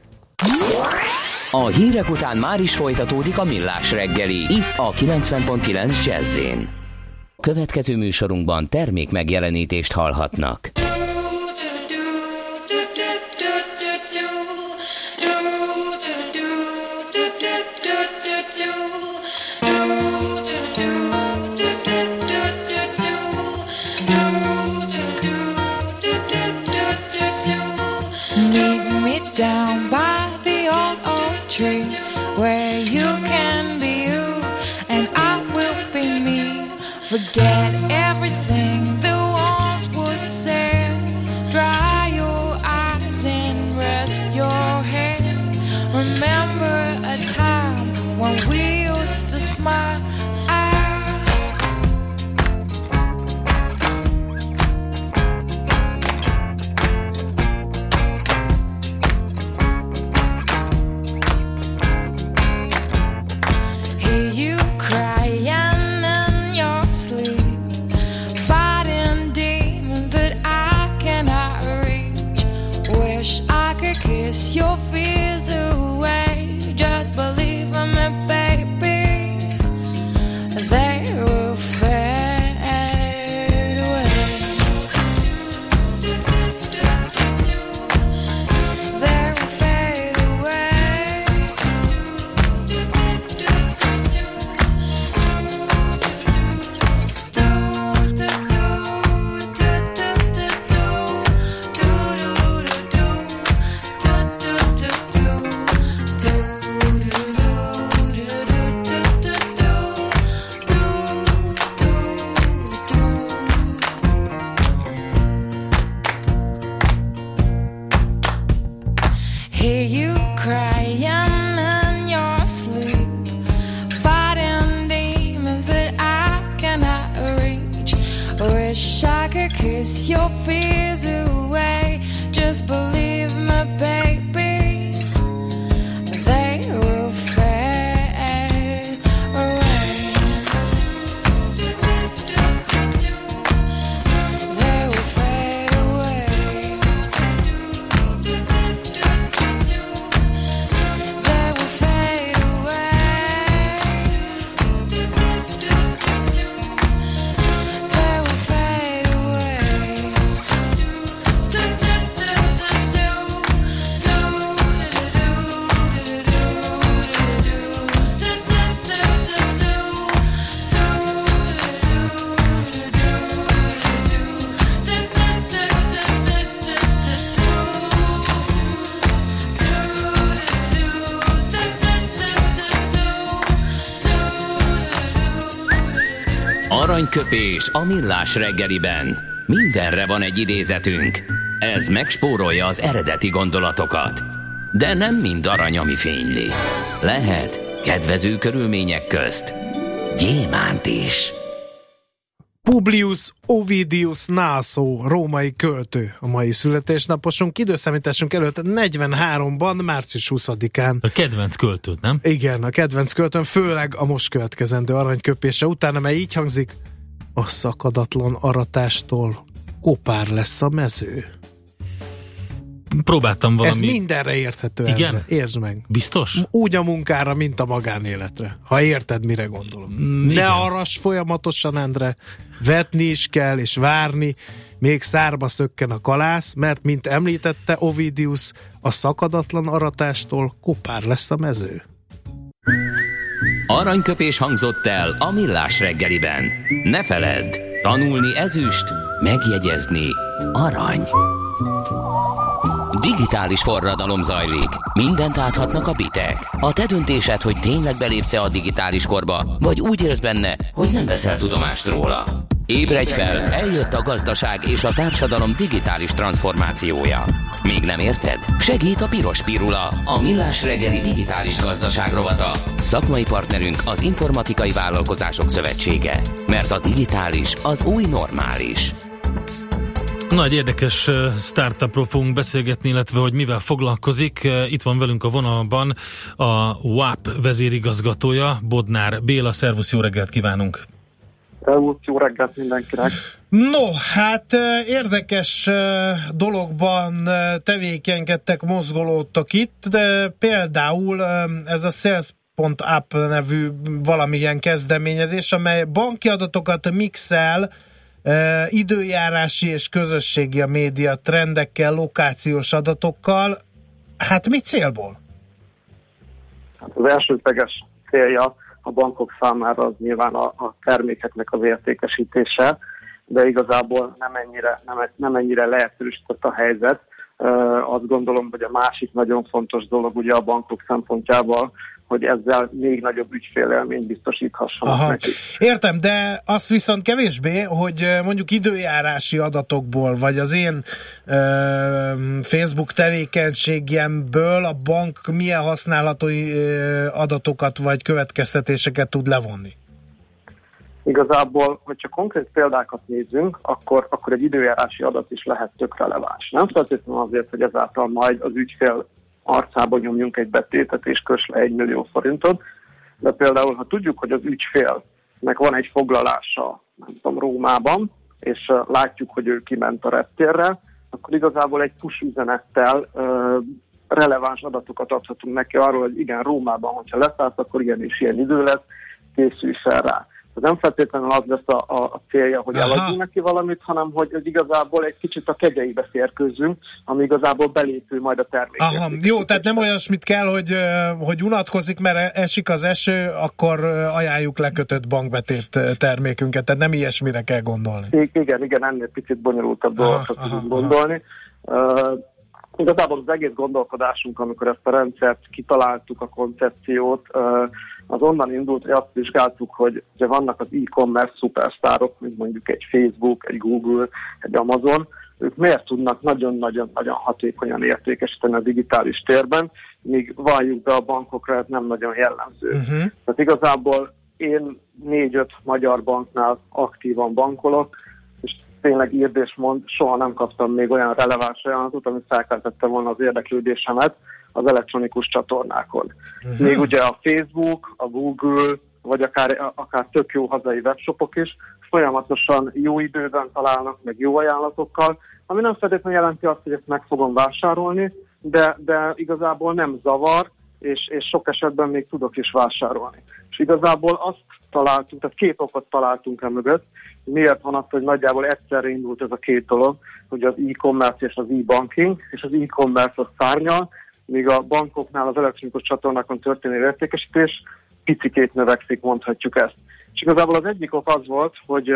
A hírek után már is folytatódik a millás reggeli, itt a 90.9 jazz Következő műsorunkban termék megjelenítést hallhatnak. Aranyköpés a millás reggeliben. Mindenre van egy idézetünk. Ez megspórolja az eredeti gondolatokat. De nem mind arany, ami fényli. Lehet kedvező körülmények közt gyémánt is. Publius Ovidius Naso, római költő a mai születésnaposunk. Időszámításunk előtt 43-ban, március 20-án. A kedvenc költőt, nem? Igen, a kedvenc költőn, főleg a most következendő aranyköpése utána, mely így hangzik, a szakadatlan aratástól kopár lesz a mező. Próbáltam valami... Ez mindenre érthető. Igen? Endre. Értsd meg. Biztos? Úgy a munkára, mint a magánéletre. Ha érted, mire gondolom. Mm, ne igen. arras folyamatosan, Endre. Vetni is kell, és várni, még szárba szökken a kalász, mert, mint említette Ovidius, a szakadatlan aratástól kopár lesz a mező. Aranyköpés hangzott el a millás reggeliben. Ne feledd, tanulni ezüst, megjegyezni arany. Digitális forradalom zajlik. Mindent áthatnak a bitek. A te döntésed, hogy tényleg belépsz a digitális korba, vagy úgy élsz benne, hogy nem veszel tudomást róla. Ébredj fel, eljött a gazdaság és a társadalom digitális transformációja. Még nem érted? Segít a Piros Pirula, a millás reggeli digitális gazdaság rovata. Szakmai partnerünk az Informatikai Vállalkozások Szövetsége. Mert a digitális az új normális. Nagy érdekes startupról fogunk beszélgetni, illetve hogy mivel foglalkozik. Itt van velünk a vonalban a WAP vezérigazgatója, Bodnár Béla. Szervusz, jó reggelt kívánunk! Szervusz, jó reggelt mindenkinek! No, hát érdekes dologban tevékenykedtek, mozgolódtak itt, de például ez a Sales.app nevű valamilyen kezdeményezés, amely banki adatokat mixel, időjárási és közösségi a média trendekkel, lokációs adatokkal. Hát mi célból? Hát az elsődleges célja a bankok számára az nyilván a, a termékeknek az értékesítése, de igazából nem ennyire, nem, nem ennyire leegyszerűsített a helyzet. Azt gondolom, hogy a másik nagyon fontos dolog ugye a bankok szempontjából hogy ezzel még nagyobb ügyfélelményt biztosíthassanak Aha. nekik. Értem, de azt viszont kevésbé, hogy mondjuk időjárási adatokból, vagy az én ö, Facebook tevékenységemből a bank milyen használható adatokat vagy következtetéseket tud levonni? Igazából, hogyha konkrét példákat nézzünk, akkor, akkor egy időjárási adat is lehet tök releváns. Nem feltétlenül azért, hogy ezáltal majd az ügyfél arcába nyomjunk egy betétet és kös le egy millió forintot, de például, ha tudjuk, hogy az ügyfélnek van egy foglalása, nem tudom, Rómában, és látjuk, hogy ő kiment a reptérre, akkor igazából egy push üzenettel releváns adatokat adhatunk neki arról, hogy igen, Rómában, hogyha leszállt, akkor ilyen és ilyen idő lesz, készülj fel rá. Ez nem feltétlenül az lesz a, a, a célja, hogy Aha. eladjunk neki valamit, hanem hogy, hogy igazából egy kicsit a kegyeibe férkőzzünk, ami igazából belépő majd a termék. Aha, jó, tehát nem olyasmit kell, hogy, hogy unatkozik, mert esik az eső, akkor ajánljuk lekötött bankbetét termékünket, tehát nem ilyesmire kell gondolni. I- igen, igen, ennél picit bonyolultabb dolgokat tudunk gondolni. Uh, Igazából az egész gondolkodásunk, amikor ezt a rendszert kitaláltuk, a koncepciót, az onnan indult, hogy azt vizsgáltuk, hogy ugye vannak az e-commerce szupersztárok, mint mondjuk egy Facebook, egy Google, egy Amazon, ők miért tudnak nagyon-nagyon-nagyon hatékonyan értékesíteni a digitális térben, míg valljuk be a bankokra, ez nem nagyon jellemző. Uh-huh. Tehát igazából én négy-öt magyar banknál aktívan bankolok, és tényleg írd és mond, soha nem kaptam még olyan releváns ajánlatot, amit felkeltette volna az érdeklődésemet az elektronikus csatornákon. Uh-huh. Még ugye a Facebook, a Google, vagy akár, akár tök jó hazai webshopok is folyamatosan jó időben találnak, meg jó ajánlatokkal, ami nem feltétlenül jelenti azt, hogy ezt meg fogom vásárolni, de, de igazából nem zavar, és, és sok esetben még tudok is vásárolni. És igazából azt találtunk, tehát két okot találtunk el mögött, miért van az, hogy nagyjából egyszerre indult ez a két dolog, hogy az e-commerce és az e-banking, és az e-commerce az szárnyal, míg a bankoknál az elektronikus csatornákon történő értékesítés picikét növekszik, mondhatjuk ezt. És igazából az egyik ok az volt, hogy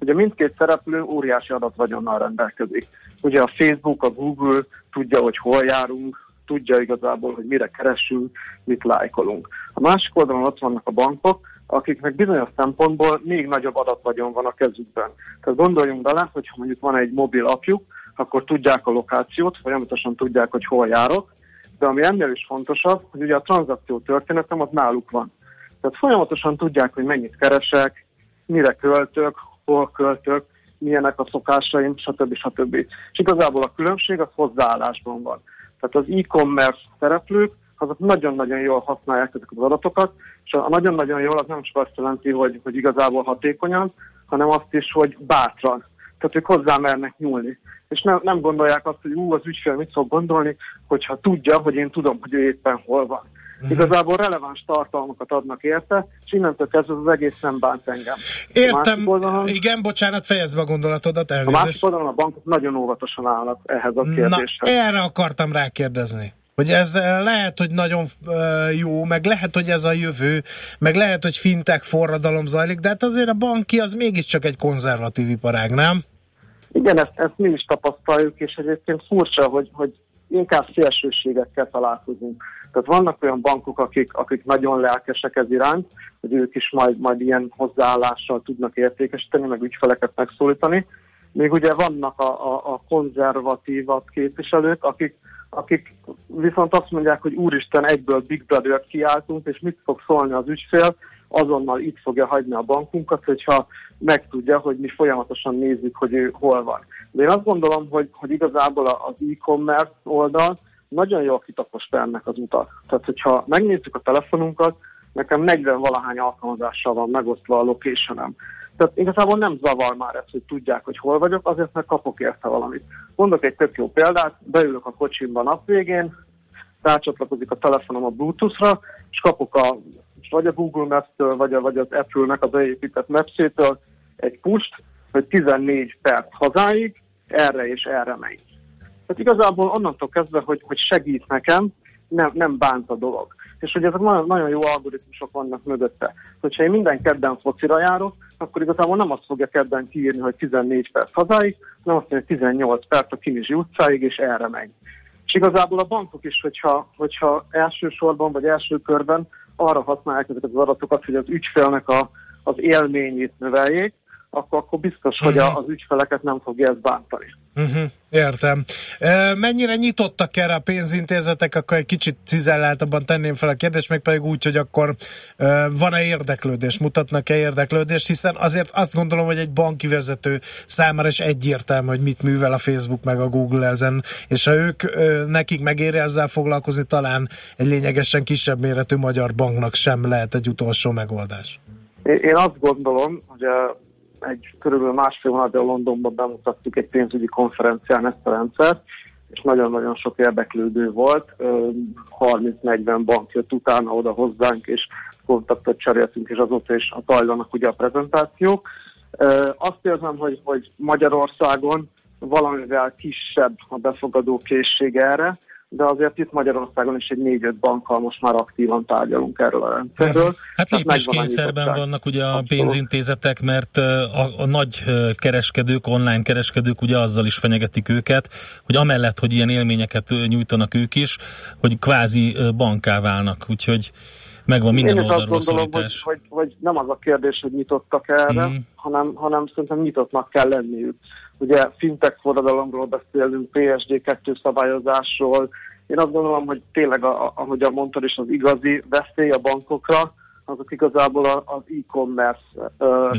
ugye mindkét szereplő óriási adatvagyonnal rendelkezik. Ugye a Facebook, a Google tudja, hogy hol járunk, tudja igazából, hogy mire keresünk, mit lájkolunk. A másik oldalon ott vannak a bankok, akiknek bizonyos szempontból még nagyobb adatvagyon van a kezükben. Tehát gondoljunk bele, hogy ha mondjuk van egy mobil apjuk, akkor tudják a lokációt, folyamatosan tudják, hogy hol járok, de ami ennél is fontosabb, hogy ugye a tranzakció történetem az náluk van. Tehát folyamatosan tudják, hogy mennyit keresek, mire költök, hol költök, milyenek a szokásaim, stb. stb. És igazából a különbség az hozzáállásban van. Tehát az e-commerce szereplők azok nagyon-nagyon jól használják ezeket az adatokat, és a nagyon-nagyon jól az nem csak azt jelenti, hogy, hogy igazából hatékonyan, hanem azt is, hogy bátran. Tehát ők hozzá mernek nyúlni. És nem, nem gondolják azt, hogy ú, az ügyfél mit fog gondolni, hogyha tudja, hogy én tudom, hogy ő éppen hol van. Uh-huh. Igazából releváns tartalmakat adnak érte, és innentől kezdve az egész nem bánt engem. Értem, oldalon, igen, bocsánat, fejezd be a gondolatodat, elnézést. A másik oldalon a bankok nagyon óvatosan állnak ehhez a kérdéshez. Na, erre akartam rákérdezni. Hogy ez eh, lehet, hogy nagyon uh, jó, meg lehet, hogy ez a jövő, meg lehet, hogy fintek forradalom zajlik, de hát azért a banki az mégiscsak egy konzervatív iparág, nem? Igen, ezt, ezt mi is tapasztaljuk, és egyébként furcsa, hogy, hogy inkább szélsőségekkel találkozunk. Tehát vannak olyan bankok, akik, akik nagyon lelkesek ez iránt, hogy ők is majd, majd ilyen hozzáállással tudnak értékesíteni, meg ügyfeleket megszólítani. Még ugye vannak a, a, a konzervatívabb képviselők, akik, akik viszont azt mondják, hogy úristen, egyből Big Brother-t kiáltunk, és mit fog szólni az ügyfél, azonnal itt fogja hagyni a bankunkat, hogyha megtudja, hogy mi folyamatosan nézzük, hogy ő hol van. De én azt gondolom, hogy, hogy igazából az e-commerce oldal nagyon jól kitaposta ennek az utat. Tehát, hogyha megnézzük a telefonunkat, nekem 40 valahány alkalmazással van megosztva a location Tehát igazából nem zavar már ez, hogy tudják, hogy hol vagyok, azért meg kapok érte valamit. Mondok egy tök jó példát, beülök a kocsimba nap végén, rácsatlakozik a telefonom a Bluetooth-ra, és kapok a, vagy a Google Maps-től, vagy, a, vagy az Apple-nek az beépített Maps-től egy pust, hogy 14 perc hazáig, erre és erre megy. Tehát igazából onnantól kezdve, hogy, hogy segít nekem, nem, nem bánt a dolog. És hogy ezek nagyon, nagyon jó algoritmusok vannak mögötte. Hogyha én minden kedden focira járok, akkor igazából nem azt fogja kedden kiírni, hogy 14 perc hazáig, hanem azt mondja, hogy 18 perc a Kinizsi utcáig, és erre megy. És igazából a bankok is, hogyha, hogyha elsősorban vagy első körben arra használják ezeket az adatokat, hogy az ügyfélnek a, az élményét növeljék, akkor, akkor biztos, uh-huh. hogy az ügyfeleket nem fogja ezt bántani. Uh-huh, értem. E, mennyire nyitottak erre a pénzintézetek, akkor egy kicsit cizelláltabban tenném fel a kérdést, meg pedig úgy, hogy akkor e, van-e érdeklődés, mutatnak-e érdeklődést, hiszen azért azt gondolom, hogy egy banki vezető számára is egyértelmű, hogy mit művel a Facebook meg a Google ezen, és ha ők e, nekik megéri ezzel foglalkozni, talán egy lényegesen kisebb méretű magyar banknak sem lehet egy utolsó megoldás. Én azt gondolom, hogy a egy körülbelül másfél hónapja Londonban bemutattuk egy pénzügyi konferencián ezt a rendszert, és nagyon-nagyon sok érdeklődő volt. 30-40 bank jött utána oda hozzánk, és kontaktot cseréltünk, és azóta is a tajlanak ugye a prezentációk. Azt érzem, hogy, hogy Magyarországon valamivel kisebb a befogadó készség erre, de azért itt Magyarországon is egy négy-öt bankkal most már aktívan tárgyalunk erről a rendszerről. Hát lépéskényszerben vannak ugye a pénzintézetek, mert a, a nagy kereskedők, online kereskedők ugye azzal is fenyegetik őket, hogy amellett, hogy ilyen élményeket nyújtanak ők is, hogy kvázi banká válnak, úgyhogy megvan minden Én oldalról azt gondolom, hogy, hogy, hogy nem az a kérdés, hogy nyitottak erre, mm. hanem, hanem szerintem nyitottnak kell lenniük. Ugye fintech forradalomról beszélünk, PSD2 szabályozásról. Én azt gondolom, hogy tényleg, ahogy mondtad is, az igazi veszély a bankokra, azok igazából az e-commerce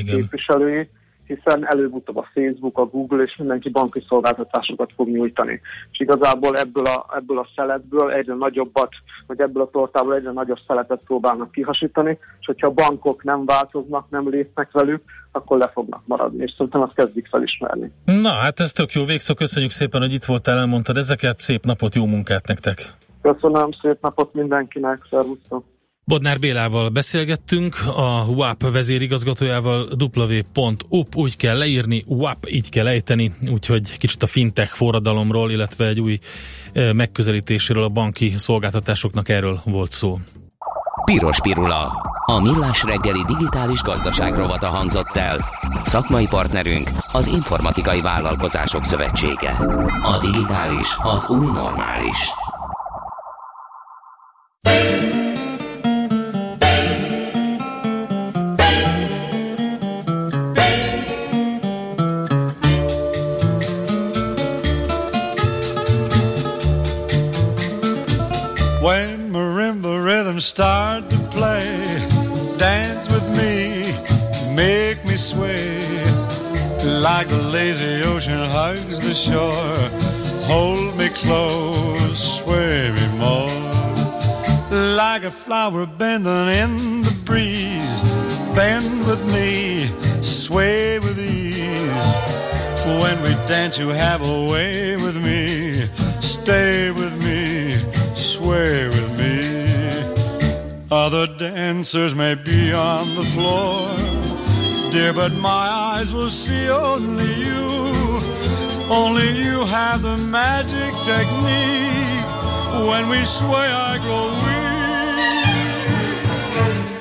képviselői, hiszen előbb-utóbb a Facebook, a Google és mindenki banki szolgáltatásokat fog nyújtani. És igazából ebből a, ebből a szeletből egyre nagyobbat, vagy ebből a tortából egyre nagyobb szeletet próbálnak kihasítani, és hogyha a bankok nem változnak, nem lépnek velük, akkor le fognak maradni, és szerintem azt kezdik felismerni. Na, hát ez tök jó végszó, köszönjük szépen, hogy itt voltál, elmondtad ezeket, szép napot, jó munkát nektek! Köszönöm, szép napot mindenkinek, szervusztok! Bodnár Bélával beszélgettünk, a WAP vezérigazgatójával w.up úgy kell leírni, WAP így kell ejteni, úgyhogy kicsit a fintech forradalomról, illetve egy új megközelítéséről a banki szolgáltatásoknak erről volt szó. Piros Pirula. A millás reggeli digitális gazdaság rovata hangzott el. Szakmai partnerünk az Informatikai Vállalkozások Szövetsége. A digitális az új normális. Sway like the lazy ocean hugs the shore. Hold me close, sway me more like a flower bending in the breeze. Bend with me, sway with ease. When we dance, you have a way with me. Stay with me, sway with me. Other dancers may be on the floor, dear, but my eyes will see only you. Only you have the magic technique. When we sway, I grow weak.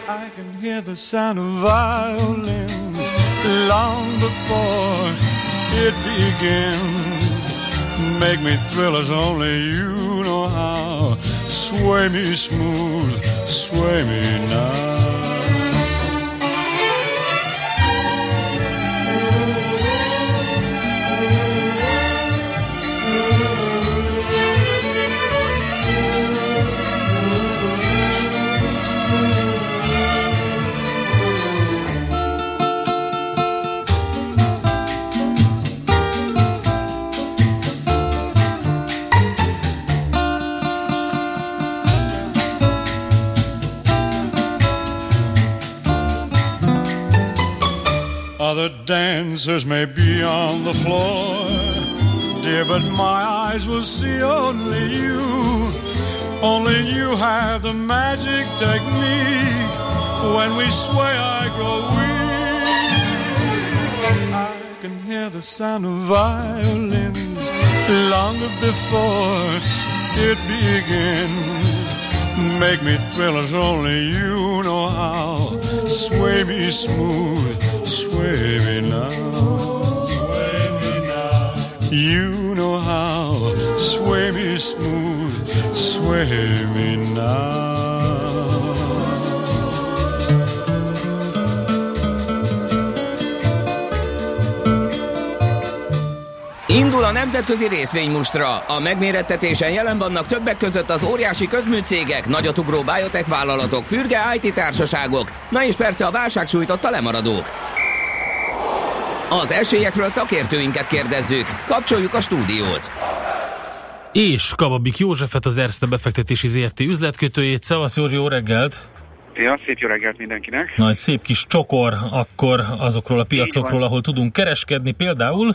I can hear the sound of violins long before it begins. Make me thrill as only you know how. Sway me smooth, sway me now. Dancers may be on the floor, dear, but my eyes will see only you. Only you have the magic technique. When we sway, I grow weak. I can hear the sound of violins long before it begins. Make me thrill as only you know how. Sway me smooth, sway me now. Sway me now. You know how. Sway me smooth, sway me now. Indul a nemzetközi részvénymustra. A megmérettetésen jelen vannak többek között az óriási közműcégek, nagyotugró biotech vállalatok, fürge IT társaságok, na és persze a válság sújtotta lemaradók. Az esélyekről szakértőinket kérdezzük. Kapcsoljuk a stúdiót. És Kababik Józsefet, az Erste befektetési ZRT üzletkötőjét. Szevasz Józsi, jó reggelt! Ja, szép jó reggelt mindenkinek! Nagy szép kis csokor akkor azokról a piacokról, ahol tudunk kereskedni. Például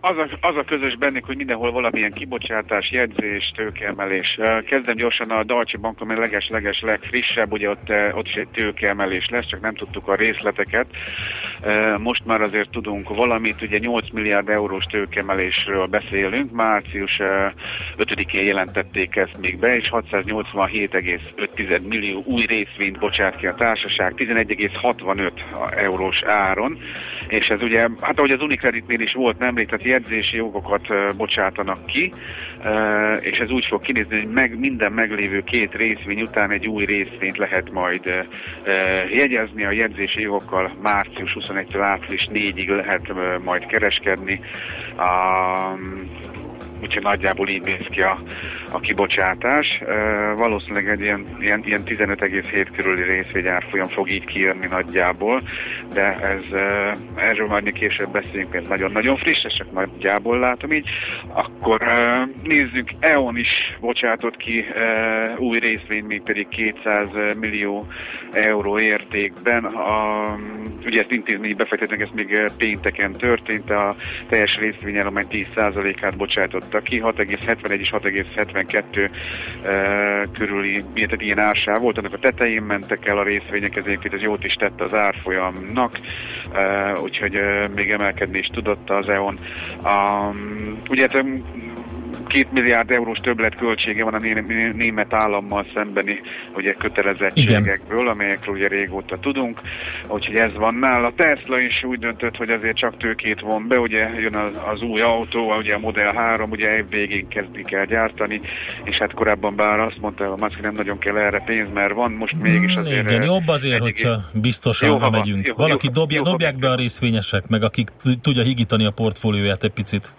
az a, az a közös bennük, hogy mindenhol valamilyen kibocsátás, jegyzés, tőkeemelés. Kezdem gyorsan a Deutsche Bank, ami leges-leges legfrissebb, ugye ott, ott is egy tőkeemelés lesz, csak nem tudtuk a részleteket. Most már azért tudunk valamit, ugye 8 milliárd eurós tőkeemelésről beszélünk, március 5-én jelentették ezt még be, és 687,5 millió új részvényt bocsát ki a társaság, 11,65 eurós áron, és ez ugye, hát ahogy az Unicreditnél is volt nemrég, tehát jegyzési jogokat bocsátanak ki, és ez úgy fog kinézni, hogy meg, minden meglévő két részvény után egy új részvényt lehet majd jegyezni. A jegyzési jogokkal március 21-től április 4-ig lehet majd kereskedni. Úgyhogy nagyjából így néz ki a, a kibocsátás. E, valószínűleg egy ilyen, ilyen, ilyen 15,7 körüli részvényárfolyam fog így kijönni nagyjából, de ez, erről majd még később beszélünk, mert nagyon-nagyon friss, csak nagyjából látom így. Akkor nézzük, EON is bocsátott ki új részvény, még pedig 200 millió euró értékben. A, ugye ezt intézményi befektetnek, ez még pénteken történt, a teljes részvényállomány 10%-át bocsátottak ki, 6,71 és 6,72 e, körüli tehát ilyen ársáv volt, annak a tetején mentek el a részvények, ezért ez jót is tette az árfolyamnak, e, úgyhogy még emelkedni is tudott az EON. Um, ugye két milliárd eurós többletköltsége van a német állammal szembeni ugye, kötelezettségekből, Igen. amelyekről ugye régóta tudunk, úgyhogy ez van nála. A Tesla is úgy döntött, hogy azért csak tőkét von be, ugye jön az, az új autó, ugye a Model 3, ugye év végén kezdik el gyártani, és hát korábban bár azt mondta, hogy Musk nem nagyon kell erre pénz, mert van, most mégis mm, azért... Igen, jobb azért, hogyha biztosan jó, megyünk. Jó, Valaki jó, dobja, jó, dobják be a részvényesek, meg akik tudja higítani a portfólióját egy picit.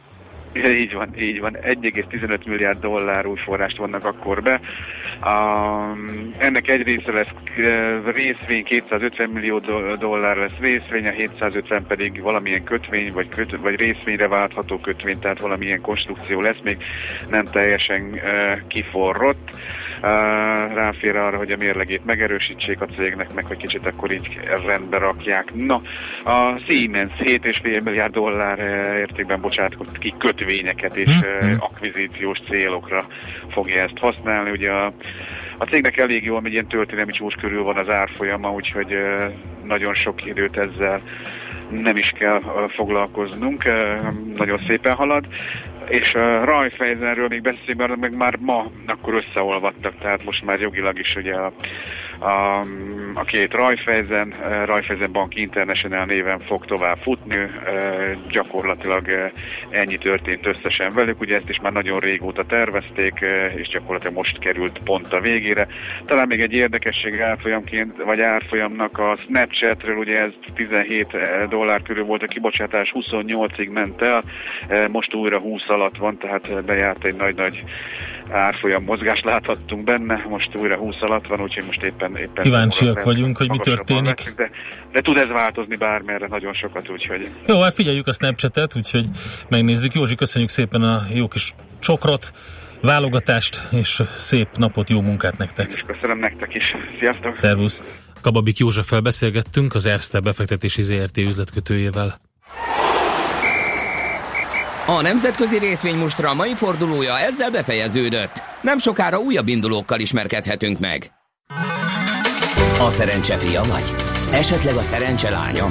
Így van, így van. 1,15 milliárd dollár új forrást vannak akkor be. Um, ennek egy része lesz részvény, 250 millió dollár lesz részvény, a 750 pedig valamilyen kötvény, vagy, köt, vagy részvényre váltható kötvény, tehát valamilyen konstrukció lesz, még nem teljesen uh, kiforrott. Ráfér arra, hogy a mérlegét megerősítsék a cégnek, meg hogy kicsit akkor így rendbe rakják. Na, a Siemens 7,5 milliárd dollár értékben bocsátkozott ki kötvényeket és mm-hmm. akvizíciós célokra fogja ezt használni. Ugye a, a cégnek elég jó, hogy ilyen történelmi csúcs körül van az árfolyama, úgyhogy nagyon sok időt ezzel nem is kell foglalkoznunk, nagyon szépen halad és a Rajfejzenről még beszélünk, mert meg már ma akkor összeolvadtak, tehát most már jogilag is ugye a, a, a két Rajfejzen, Rajfejzen Bank International néven fog tovább futni, gyakorlatilag ennyi történt összesen velük, ugye ezt is már nagyon régóta tervezték, és gyakorlatilag most került pont a végére. Talán még egy érdekesség árfolyamként, vagy árfolyamnak a Snapchatről, ugye ez 17 dollár körül volt a kibocsátás, 28-ig ment el, most újra 20 alatt van, tehát bejárt egy nagy-nagy árfolyam mozgást láthattunk benne, most újra 20 alatt van, úgyhogy most éppen... éppen Kíváncsiak vagyunk, hogy mi történik. Leszünk, de, de tud ez változni bármerre nagyon sokat, úgyhogy... Jó, hát figyeljük a Snapchat-et, úgyhogy megnézzük. Józsi, köszönjük szépen a jó kis csokrot, válogatást, és szép napot, jó munkát nektek. És köszönöm nektek is. Sziasztok! Szervusz! Kababik Józseffel beszélgettünk, az Erste befektetési ZRT üzletkötőjével. A nemzetközi részvénymustra mai fordulója ezzel befejeződött. Nem sokára újabb indulókkal ismerkedhetünk meg. A szerencse fia vagy? Esetleg a szerencse lánya?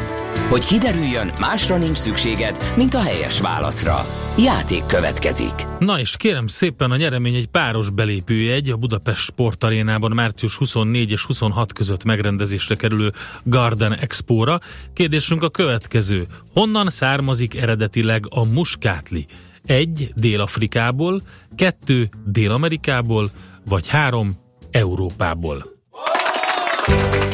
Hogy kiderüljön, másra nincs szükséged, mint a helyes válaszra. Játék következik. Na és kérem szépen a nyeremény egy páros belépőjegy a Budapest Sportarénában március 24 és 26 között megrendezésre kerülő Garden Expo-ra. Kérdésünk a következő. Honnan származik eredetileg a muskátli? Egy Dél-Afrikából, kettő Dél-Amerikából, vagy három Európából.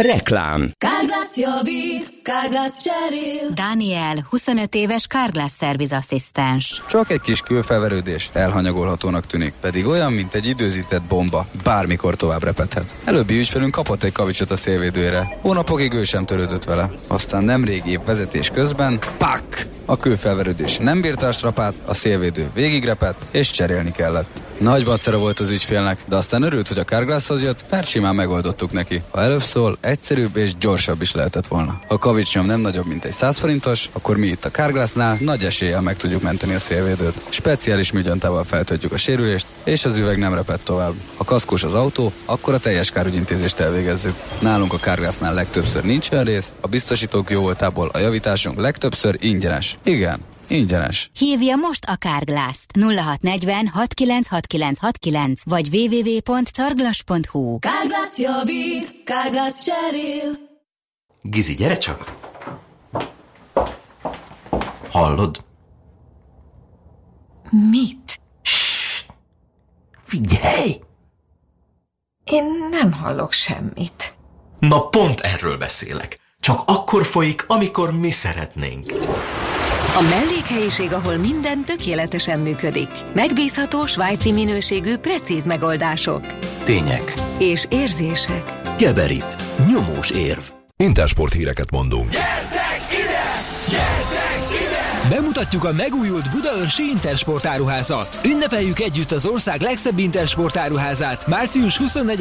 Reklám. Kárglász javít, Kárglász cserél. Daniel, 25 éves Kárglász szervizasszisztens. Csak egy kis külfelverődés elhanyagolhatónak tűnik, pedig olyan, mint egy időzített bomba, bármikor tovább repedhet. Előbbi ügyfelünk kapott egy kavicsot a szélvédőre. Hónapokig ő sem törődött vele. Aztán nemrég épp vezetés közben, pak! A kőfelverődés nem bírta a strapát, a szélvédő végigrepett, és cserélni kellett. Nagy bacera volt az ügyfélnek, de aztán örült, hogy a Carglasshoz jött, mert simán megoldottuk neki. Ha előbb szól, egyszerűbb és gyorsabb is lehetett volna. Ha a kavicsnyom nem nagyobb, mint egy 100 forintos, akkor mi itt a Carglassnál nagy eséllyel meg tudjuk menteni a szélvédőt. Speciális műgyantával feltöltjük a sérülést, és az üveg nem repett tovább. Ha kaszkós az autó, akkor a teljes kárügyintézést elvégezzük. Nálunk a Carglassnál legtöbbször nincsen rész, a biztosítók jó voltából a javításunk legtöbbször ingyenes. Igen, Ingyenes. Hívja most a Kárglászt 0640 696969 vagy www.carglass.hu Kárglász javít, Kárglász cserél. Gizi, gyere csak! Hallod? Mit? Shh. Figyelj! Én nem hallok semmit. Na pont erről beszélek. Csak akkor folyik, amikor mi szeretnénk. A mellékhelyiség, ahol minden tökéletesen működik. Megbízható, svájci minőségű, precíz megoldások. Tények. És érzések. Geberit. Nyomós érv. Intersport híreket mondunk. Gyertek ide! Gyertek ide! Bemutatjuk a megújult Budaörsi Intersport áruházat. Ünnepeljük együtt az ország legszebb Intersport áruházát március 24